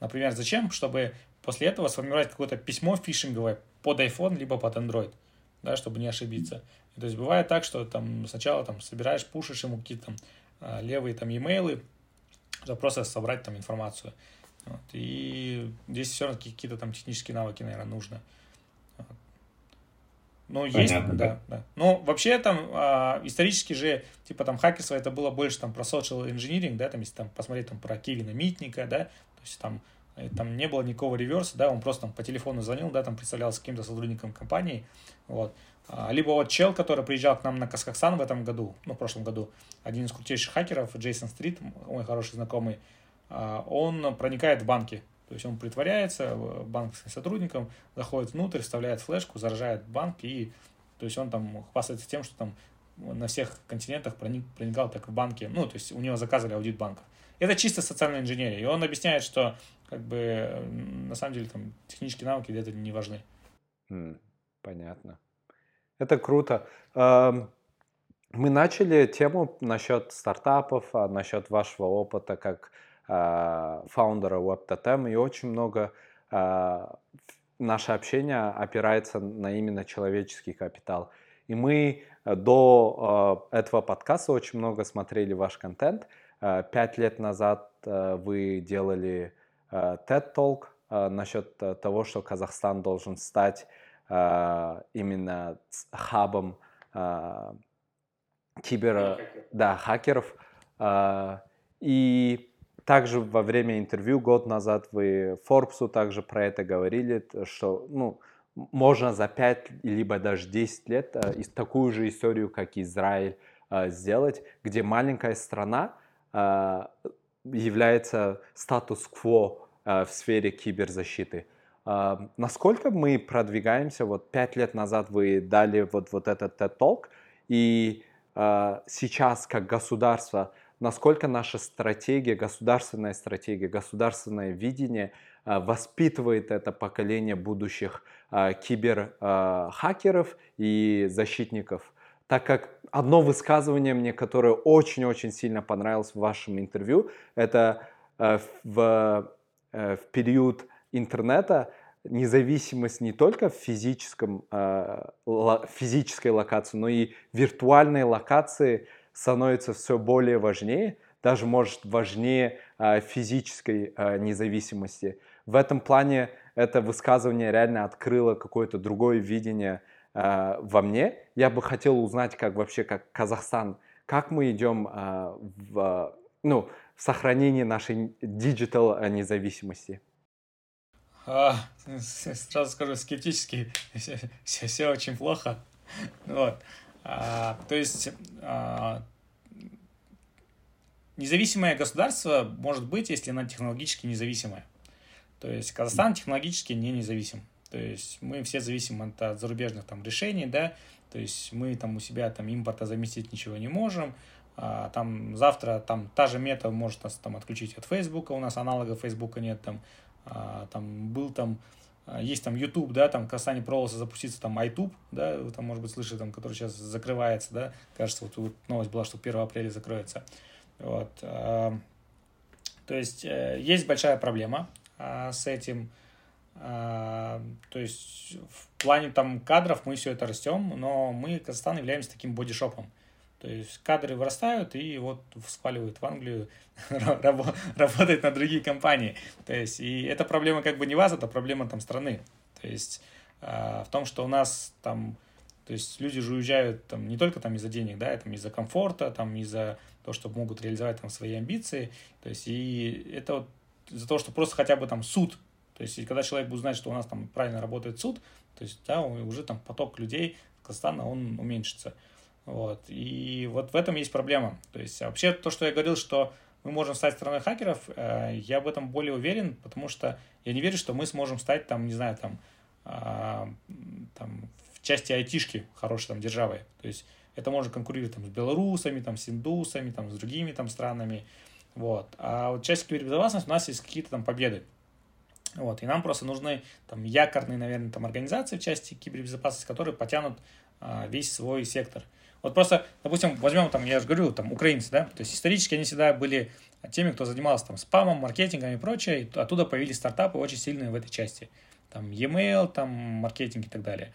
Например, зачем? Чтобы после этого сформировать какое-то письмо фишинговое под iPhone, либо под Android, да, чтобы не ошибиться. То есть бывает так, что там сначала там собираешь, пушишь ему какие-то там а, левые там e-mail, просто собрать там информацию. Вот. И здесь все равно какие-то там технические навыки, наверное, нужно. Ну, есть, Понятно, да, да. да. Ну, вообще там а, исторически же, типа там хакерство это было больше там про social engineering, да, там если там посмотреть там про Кевина Митника, да, то есть там э, там не было никакого реверса, да, он просто там по телефону звонил, да, там представлялся каким-то сотрудником компании, вот. А, либо вот чел, который приезжал к нам на Казахстан в этом году, ну, в прошлом году, один из крутейших хакеров, Джейсон Стрит, мой хороший знакомый, а, он проникает в банки, то есть он притворяется э, банковским сотрудником, заходит внутрь, вставляет флешку, заражает банк и то есть он там хвастается тем, что там на всех континентах проник, проникал так в банки, ну, то есть у него заказывали аудит банка. Это чисто социальная инженерия. И он объясняет, что как бы на самом деле там технические навыки где-то не важны. Mm, понятно. Это круто. Мы начали тему насчет стартапов, а насчет вашего опыта как а, фаундера WebTotem, и очень много а, наше общение опирается на именно человеческий капитал. И мы э, до этого подкаста очень много смотрели ваш контент. Пять лет назад э, вы делали TED Talk насчет того, что Казахстан должен стать именно хабом кибер, да, хакеров. И также во время интервью год назад вы Форбсу также про это говорили, что ну, можно за 5 либо даже 10 лет такую же историю, как Израиль, сделать, где маленькая страна является статус-кво в сфере киберзащиты. Насколько мы продвигаемся? Вот пять лет назад вы дали вот, вот этот TED Talk, и сейчас как государство насколько наша стратегия, государственная стратегия, государственное видение а, воспитывает это поколение будущих а, киберхакеров и защитников. Так как одно высказывание мне, которое очень-очень сильно понравилось в вашем интервью, это а, в, э, в период интернета независимость не только в физическом, физической локации, но и виртуальной локации – становится все более важнее, даже может важнее э, физической э, независимости. В этом плане это высказывание реально открыло какое-то другое видение во мне. Я бы хотел узнать, как вообще, как Казахстан, как мы идем в, ну, в сохранении нашей digital независимости. А, сразу скажу, скептически, все, все, очень плохо. Вот. А, то есть а, независимое государство может быть, если оно технологически независимое. То есть Казахстан технологически не независим. То есть мы все зависим от, от зарубежных там решений, да, то есть мы там у себя там импорта заместить ничего не можем, а, там завтра там та же мета может нас там отключить от Фейсбука, у нас аналогов Фейсбука нет, там, там был там а, есть там YouTube, да, там Казахстане пробовался запуститься там iTube, да, вы там, может быть, слышали, там, который сейчас закрывается, да, кажется, вот, вот новость была, что 1 апреля закроется. Вот. А, то есть э, есть большая проблема а, с этим. То есть в плане там кадров мы все это растем, но мы, Казахстан, являемся таким бодишопом. То есть кадры вырастают и вот сваливают в Англию, работать на другие компании. То есть и эта проблема как бы не вас, это проблема там страны. То есть э, в том, что у нас там, то есть люди же уезжают там не только там из-за денег, да, там из-за комфорта, там из-за того, что могут реализовать там свои амбиции. То есть и это вот из-за того, что просто хотя бы там суд, то есть и когда человек будет знать, что у нас там правильно работает суд, то есть да, уже там поток людей Казахстана, он уменьшится. Вот. И вот в этом есть проблема. То есть вообще то, что я говорил, что мы можем стать страной хакеров, э, я в этом более уверен, потому что я не верю, что мы сможем стать там, не знаю, там, а, там в части айтишки хорошей там державой. То есть это может конкурировать там с белорусами, там с индусами, там с другими там странами. Вот. А вот часть кибербезопасности у нас есть какие-то там победы. Вот. И нам просто нужны там якорные, наверное, там организации в части кибербезопасности, которые потянут а, весь свой сектор. Вот просто, допустим, возьмем там, я же говорю, там, украинцы, да, то есть исторически они всегда были теми, кто занимался там спамом, маркетингом и прочее, и оттуда появились стартапы очень сильные в этой части. Там e-mail, там маркетинг и так далее.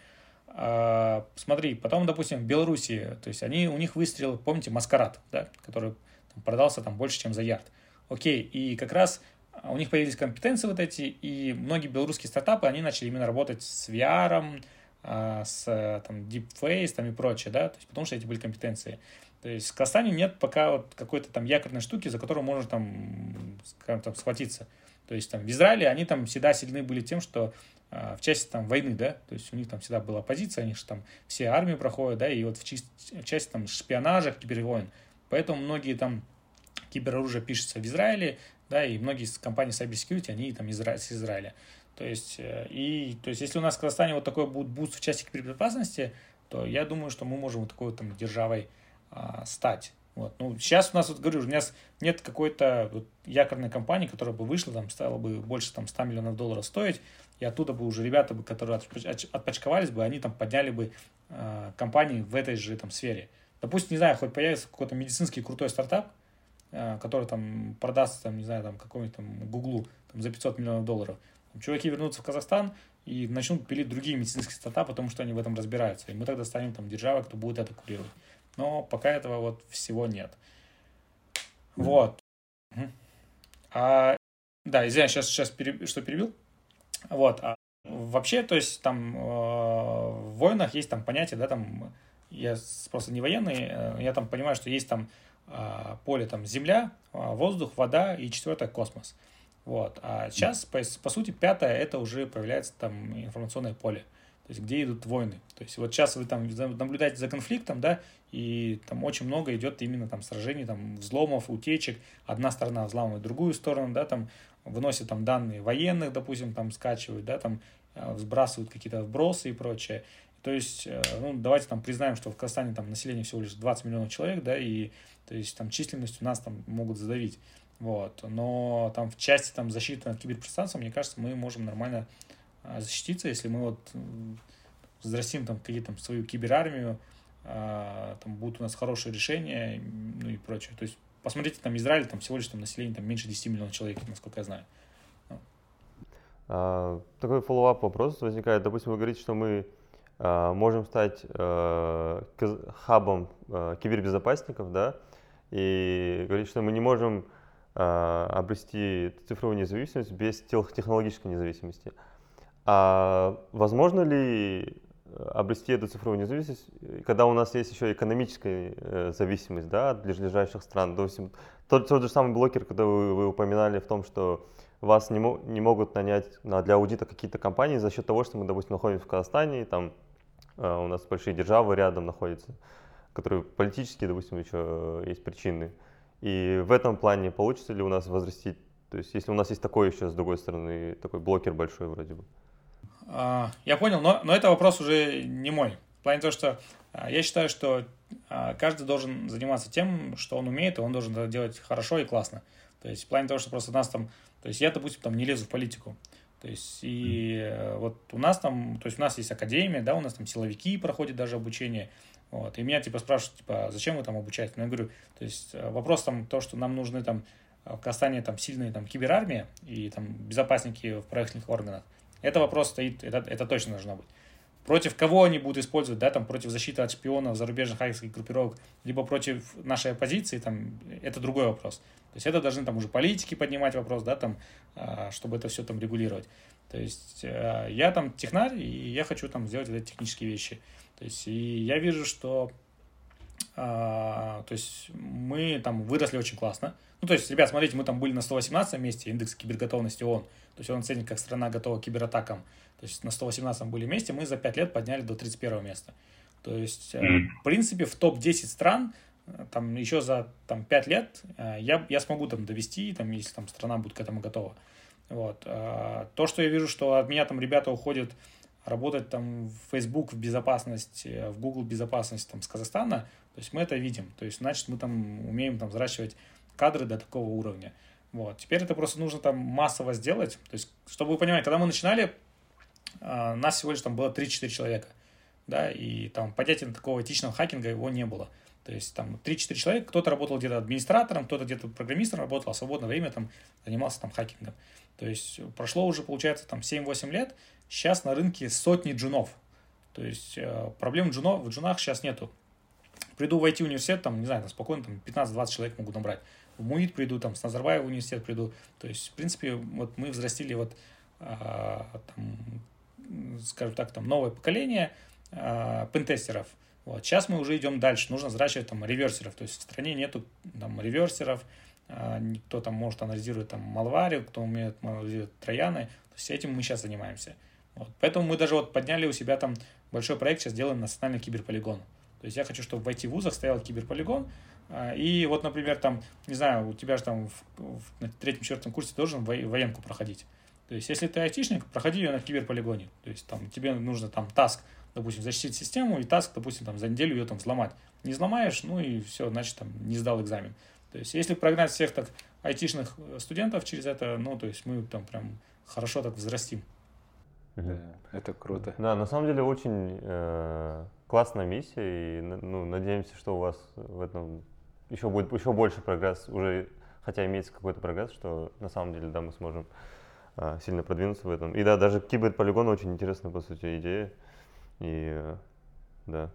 А, смотри, потом, допустим, в Беларуси, то есть они, у них выстрел, помните, Маскарад, да, который там, продался там больше, чем за ярд. Окей, и как раз у них появились компетенции вот эти, и многие белорусские стартапы, они начали именно работать с VR, а, с там Deepface там и прочее, да, то есть потому что эти были компетенции. То есть в Казахстане нет пока вот какой-то там якорной штуки, за которую можно там, скажем, там схватиться. То есть там в Израиле они там всегда сильны были тем, что э, в части там войны, да, то есть у них там всегда была позиция, они же там все армии проходят, да, и вот в, части, в части там шпионажа, кибервойн. Поэтому многие там кибероружие пишется в Израиле, да, и многие компании cybersecurity, они там с Израиля. То есть, э, и, то есть, если у нас в Казахстане вот такой будет буст в части кибербезопасности, то я думаю, что мы можем вот такой вот там державой а, стать. Вот. Ну, сейчас у нас, вот говорю, у нас нет какой-то вот якорной компании, которая бы вышла, там, стала бы больше там, 100 миллионов долларов стоить, и оттуда бы уже ребята, бы, которые отпочковались бы, они там подняли бы э, компании в этой же там сфере. Допустим, не знаю, хоть появится какой-то медицинский крутой стартап, э, который там продастся, там, не знаю, там, какому-нибудь там Гуглу там, за 500 миллионов долларов. Чуваки вернутся в Казахстан и начнут пилить другие медицинские стартапы, потому что они в этом разбираются. И мы тогда станем там державой, кто будет это курировать но пока этого вот всего нет. Вот. А, да, извиняюсь, сейчас, сейчас переб... что перебил? Вот. А вообще, то есть там э, в войнах есть там понятие, да, там, я просто не военный, э, я там понимаю, что есть там э, поле там земля, э, воздух, вода и четвертое космос. Вот. А сейчас, по, по сути, пятое, это уже появляется там информационное поле то есть где идут войны. То есть вот сейчас вы там наблюдаете за конфликтом, да, и там очень много идет именно там сражений, там взломов, утечек. Одна сторона взламывает другую сторону, да, там выносят там данные военных, допустим, там скачивают, да, там э, сбрасывают какие-то вбросы и прочее. То есть, э, ну, давайте там признаем, что в Казахстане там население всего лишь 20 миллионов человек, да, и то есть там численность у нас там могут задавить. Вот. Но там в части там, защиты над киберпространством, мне кажется, мы можем нормально а, защититься, если мы вот взрастим там какие-то там свою киберармию, а, там будут у нас хорошие решения, ну и прочее. То есть посмотрите, там Израиль, там всего лишь там население там меньше 10 миллионов человек, насколько я знаю. А, такой follow-up вопрос возникает. Допустим, вы говорите, что мы а, можем стать хабом кибербезопасников, да, и говорите, что мы не можем обрести цифровую независимость без технологической независимости. А возможно ли э, обрести эту цифровую независимость, когда у нас есть еще экономическая э, зависимость да, от ближайших стран? Допустим, тот, тот же самый блокер, когда вы, вы упоминали в том, что вас не, мо, не могут нанять на, для аудита какие-то компании за счет того, что мы, допустим, находимся в Казахстане, и там э, у нас большие державы рядом находятся, которые политические, допустим, еще есть причины. И в этом плане получится ли у нас возрастить, то есть если у нас есть такой еще, с другой стороны, такой блокер большой вроде бы? А, я понял, но, но это вопрос уже не мой. В плане того, что а, я считаю, что а, каждый должен заниматься тем, что он умеет, и он должен это делать хорошо и классно. То есть в плане того, что просто нас там... То есть я, допустим, там не лезу в политику. То есть и э, вот у нас там, то есть у нас есть академия, да, у нас там силовики проходят даже обучение. Вот, и меня типа спрашивают, типа, зачем вы там обучаете? Ну, я говорю, то есть э, вопрос там то, что нам нужны там в Казахстане там сильные там киберармия и там безопасники в правительственных органах. Это вопрос стоит, это, это точно должно быть. Против кого они будут использовать, да, там, против защиты от шпионов, зарубежных хакерских группировок, либо против нашей оппозиции, там, это другой вопрос. То есть это должны там уже политики поднимать вопрос, да, там, а, чтобы это все там регулировать. То есть э, я там технарь, и я хочу там сделать эти технические вещи. То есть и я вижу, что а, то есть мы там выросли очень классно. Ну, то есть, ребят, смотрите, мы там были на 118 месте, индекс киберготовности ООН. То есть он оценит, как страна готова к кибератакам. То есть на 118 были месте, мы за 5 лет подняли до 31 места. То есть, mm. в принципе, в топ-10 стран э, там еще за там, 5 лет э, я, я смогу там довести, там, если там страна будет к этому готова. Вот. То, что я вижу, что от меня там ребята уходят работать там в Facebook в безопасность, в Google безопасность там с Казахстана, то есть мы это видим. То есть, значит, мы там умеем там взращивать кадры до такого уровня. Вот. Теперь это просто нужно там массово сделать. То есть, чтобы вы понимали, когда мы начинали, а, нас всего лишь там было 3-4 человека. Да, и там понятия такого этичного хакинга его не было. То есть там 3-4 человека, кто-то работал где-то администратором, кто-то где-то программистом работал, а в свободное время там занимался там хакингом. То есть прошло уже, получается, там 7-8 лет, сейчас на рынке сотни джунов. То есть э, проблем джунов, в джунах сейчас нету. Приду в IT-университет, там, не знаю, там спокойно там 15-20 человек могу набрать в МУИТ приду, там, с Назарбаева университет приду. То есть, в принципе, вот мы взрастили вот а, там, скажем так, там новое поколение э, пентестеров. Вот. Сейчас мы уже идем дальше, нужно взращивать там реверсеров, то есть в стране нету там реверсеров, э, кто там может анализировать там малварию, кто умеет анализировать трояны, то есть этим мы сейчас занимаемся. Вот. Поэтому мы даже вот подняли у себя там большой проект, сейчас делаем национальный киберполигон. То есть я хочу, чтобы в IT-вузах стоял киберполигон, а, и вот, например, там, не знаю, у тебя же там в, в, на третьем-четвертом курсе должен военку проходить. То есть, если ты айтишник, проходи ее на киберполигоне. То есть, там, тебе нужно там таск, допустим, защитить систему, и таск, допустим, там, за неделю ее там взломать. Не взломаешь, ну и все, значит, там, не сдал экзамен. То есть, если прогнать всех так айтишных студентов через это, ну, то есть, мы там прям хорошо так взрастим. Да, это круто. Да, на самом деле очень э, классная миссия, и ну, надеемся, что у вас в этом еще будет еще больше прогресс, уже хотя имеется какой-то прогресс, что на самом деле, да, мы сможем а, сильно продвинуться в этом. И да, даже киберполигон очень интересная, по сути, идея. И э, да.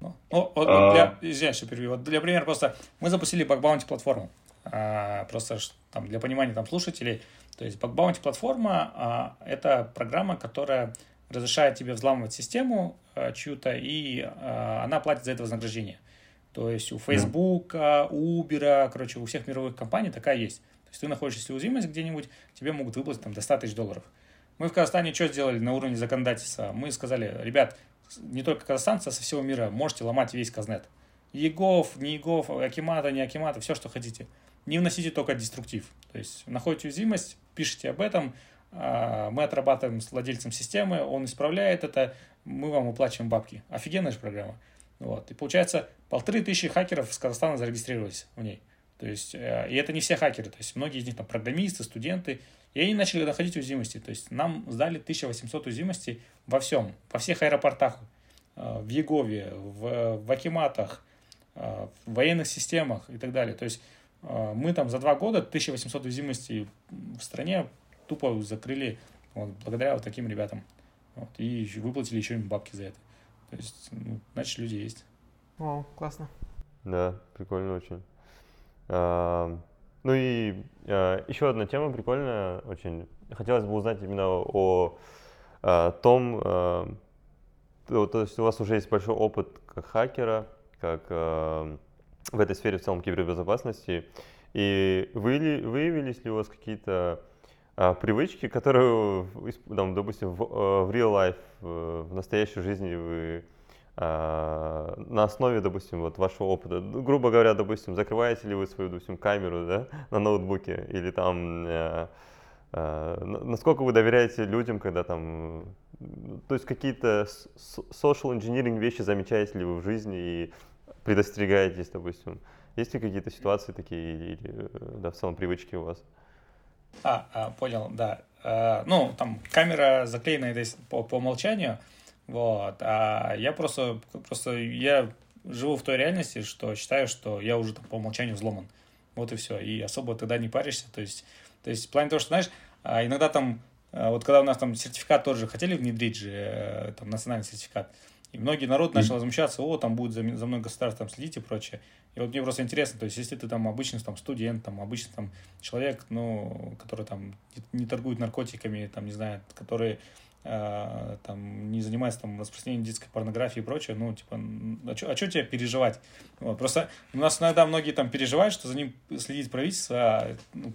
Ну, вот, а... для, извиняюсь, что перебью. Вот для примера просто мы запустили Bug платформу. А, просто там для понимания там слушателей. То есть Bug платформа а, это программа, которая разрешает тебе взламывать систему а, чью-то, и а, она платит за это вознаграждение. То есть у Facebook, у Uber, короче, у всех мировых компаний такая есть. То есть ты находишься если уязвимость где-нибудь, тебе могут выплатить там до 100 тысяч долларов. Мы в Казахстане что сделали на уровне законодательства? Мы сказали, ребят, не только казахстанцы, а со всего мира можете ломать весь казнет. ЕГОВ, не ЕГОВ, Акимата, не Акимата, все, что хотите. Не вносите только деструктив. То есть находите уязвимость, пишите об этом, а, мы отрабатываем с владельцем системы, он исправляет это, мы вам уплачиваем бабки. Офигенная же программа. Вот. И получается, полторы тысячи хакеров из Казахстана зарегистрировались в ней. То есть, э, и это не все хакеры, то есть многие из них там программисты, студенты, и они начали находить уязвимости. То есть нам сдали 1800 уязвимостей во всем, во всех аэропортах, э, в Егове, в, в Акиматах, э, в военных системах и так далее. То есть мы там за два года 1800 уязвимостей в стране тупо закрыли вот, благодаря вот таким ребятам. Вот, и выплатили еще им бабки за это. То есть, ну, значит, люди есть. Вау, классно. Да, прикольно очень. А, ну и а, еще одна тема прикольная очень. Хотелось бы узнать именно о, о том, а, то, есть у вас уже есть большой опыт как хакера, как в этой сфере в целом кибербезопасности. И вы, выявились ли у вас какие-то привычки, которые, там, допустим, в, э, в real life, в настоящей жизни вы на основе, допустим, вот вашего опыта, ну, грубо говоря, допустим, закрываете ли вы свою, допустим, камеру, да, на ноутбуке, или там, э, э, насколько вы доверяете людям, когда там, то есть какие-то social engineering вещи замечаете ли вы в жизни и предостерегаетесь, допустим, есть ли какие-то ситуации такие или, да, в целом привычки у вас? А, а понял, да. А, ну, там камера заклеена по, по умолчанию, вот. А я просто, просто я живу в той реальности, что считаю, что я уже там по умолчанию взломан. Вот и все. И особо тогда не паришься. То есть, то есть в плане того, что, знаешь, а, иногда там, а, вот когда у нас там сертификат тоже хотели внедрить же, э, там, национальный сертификат, и многие народ начал возмущаться, о, там будет за, за мной государство там следить и прочее. И вот мне просто интересно, то есть если ты там обычный там студент, там обычный там человек, ну, который там не, не торгует наркотиками, там, не знаю, который э, там не занимается там распространением детской порнографии и прочее, ну, типа, а что а чё тебе переживать? Вот, просто у нас иногда многие там переживают, что за ним следит правительство, а, ну,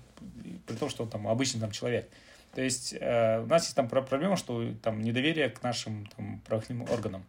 при том, что он там обычный там человек. То есть э, у нас есть там проблема, что там недоверие к нашим там правоохранительным органам.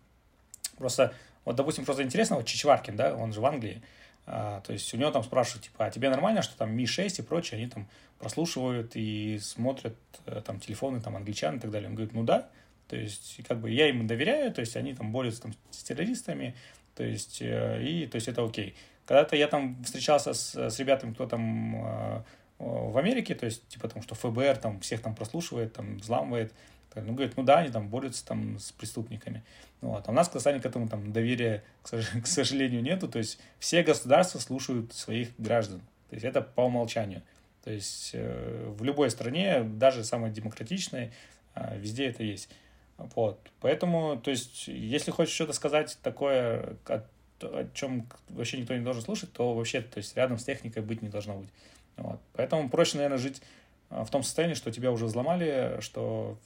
Просто, вот, допустим, просто интересно, вот Чичваркин, да, он же в Англии, а, то есть у него там спрашивают, типа, а тебе нормально, что там Ми-6 и прочее, они там прослушивают и смотрят э, там телефоны там англичан и так далее. Он говорит, ну да, то есть как бы я им доверяю, то есть они там борются там с террористами, то есть э, и то есть это окей. Когда-то я там встречался с, с ребятами, кто там э, в Америке, то есть типа там, что ФБР там всех там прослушивает, там взламывает, ну, говорит, ну да, они там борются там с преступниками. Вот. А у нас в Казахстане к этому там доверия, к сожалению, нету. То есть все государства слушают своих граждан. То есть это по умолчанию. То есть э, в любой стране, даже самой демократичной, э, везде это есть. Вот. Поэтому, то есть, если хочешь что-то сказать такое, о, о чем вообще никто не должен слушать, то вообще, то есть, рядом с техникой быть не должно быть. Вот. Поэтому проще, наверное, жить а, в том состоянии, что тебя уже взломали, что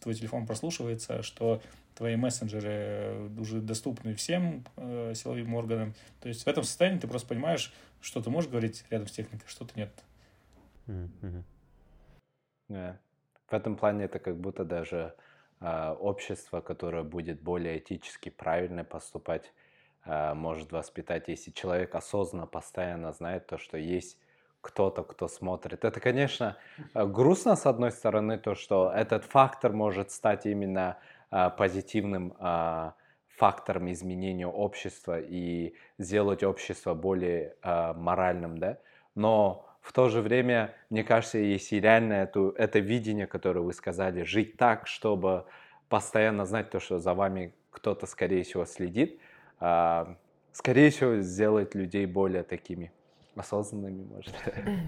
твой телефон прослушивается, что твои мессенджеры уже доступны всем э, силовым органам. То есть в этом состоянии ты просто понимаешь, что ты можешь говорить рядом с техникой, что то нет. Yeah. В этом плане это как будто даже э, общество, которое будет более этически правильно поступать, э, может воспитать, если человек осознанно, постоянно знает то, что есть кто-то, кто смотрит. Это, конечно, э, грустно, с одной стороны, то, что этот фактор может стать именно а, позитивным а, фактором изменения общества и сделать общество более а, моральным, да. Но в то же время, мне кажется, если реально эту, это видение, которое вы сказали, жить так, чтобы постоянно знать то, что за вами кто-то, скорее всего, следит, скорее всего, сделает людей более такими осознанными, может.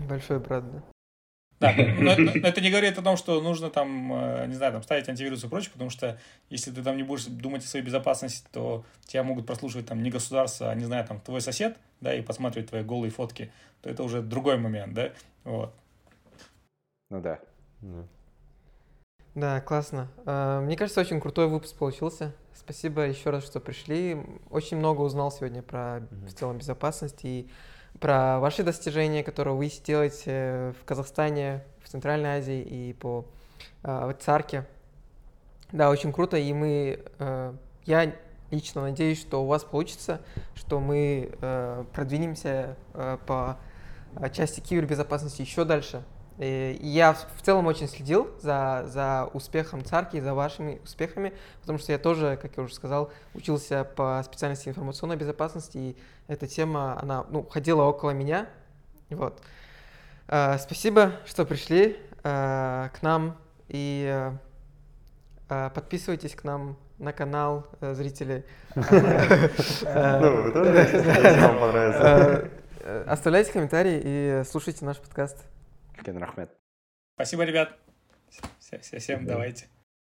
Большой брат, да. Да, но, но, но это не говорит о том, что нужно там, э, не знаю, там ставить антивирус и прочее, потому что если ты там не будешь думать о своей безопасности, то тебя могут прослушивать там не государство, а, не знаю, там твой сосед, да, и посматривать твои голые фотки, то это уже другой момент, да, вот. Ну да. Да, классно. Э, мне кажется, очень крутой выпуск получился. Спасибо еще раз, что пришли. Очень много узнал сегодня про в целом безопасность и про ваши достижения, которые вы делаете в Казахстане, в Центральной Азии и по э, Царке. Да, очень круто, и мы, э, я лично надеюсь, что у вас получится, что мы э, продвинемся э, по части кибербезопасности еще дальше. И я в целом очень следил за, за успехом Царки, за вашими успехами, потому что я тоже, как я уже сказал, учился по специальности информационной безопасности, и эта тема, она ну, ходила около меня. Вот. Uh, спасибо, что пришли uh, к нам и подписывайтесь к нам на канал, зрители. Ну, тоже вам понравится. Оставляйте комментарии и слушайте наш подкаст. Кен рахмет. Спасибо, ребят. Всем давайте.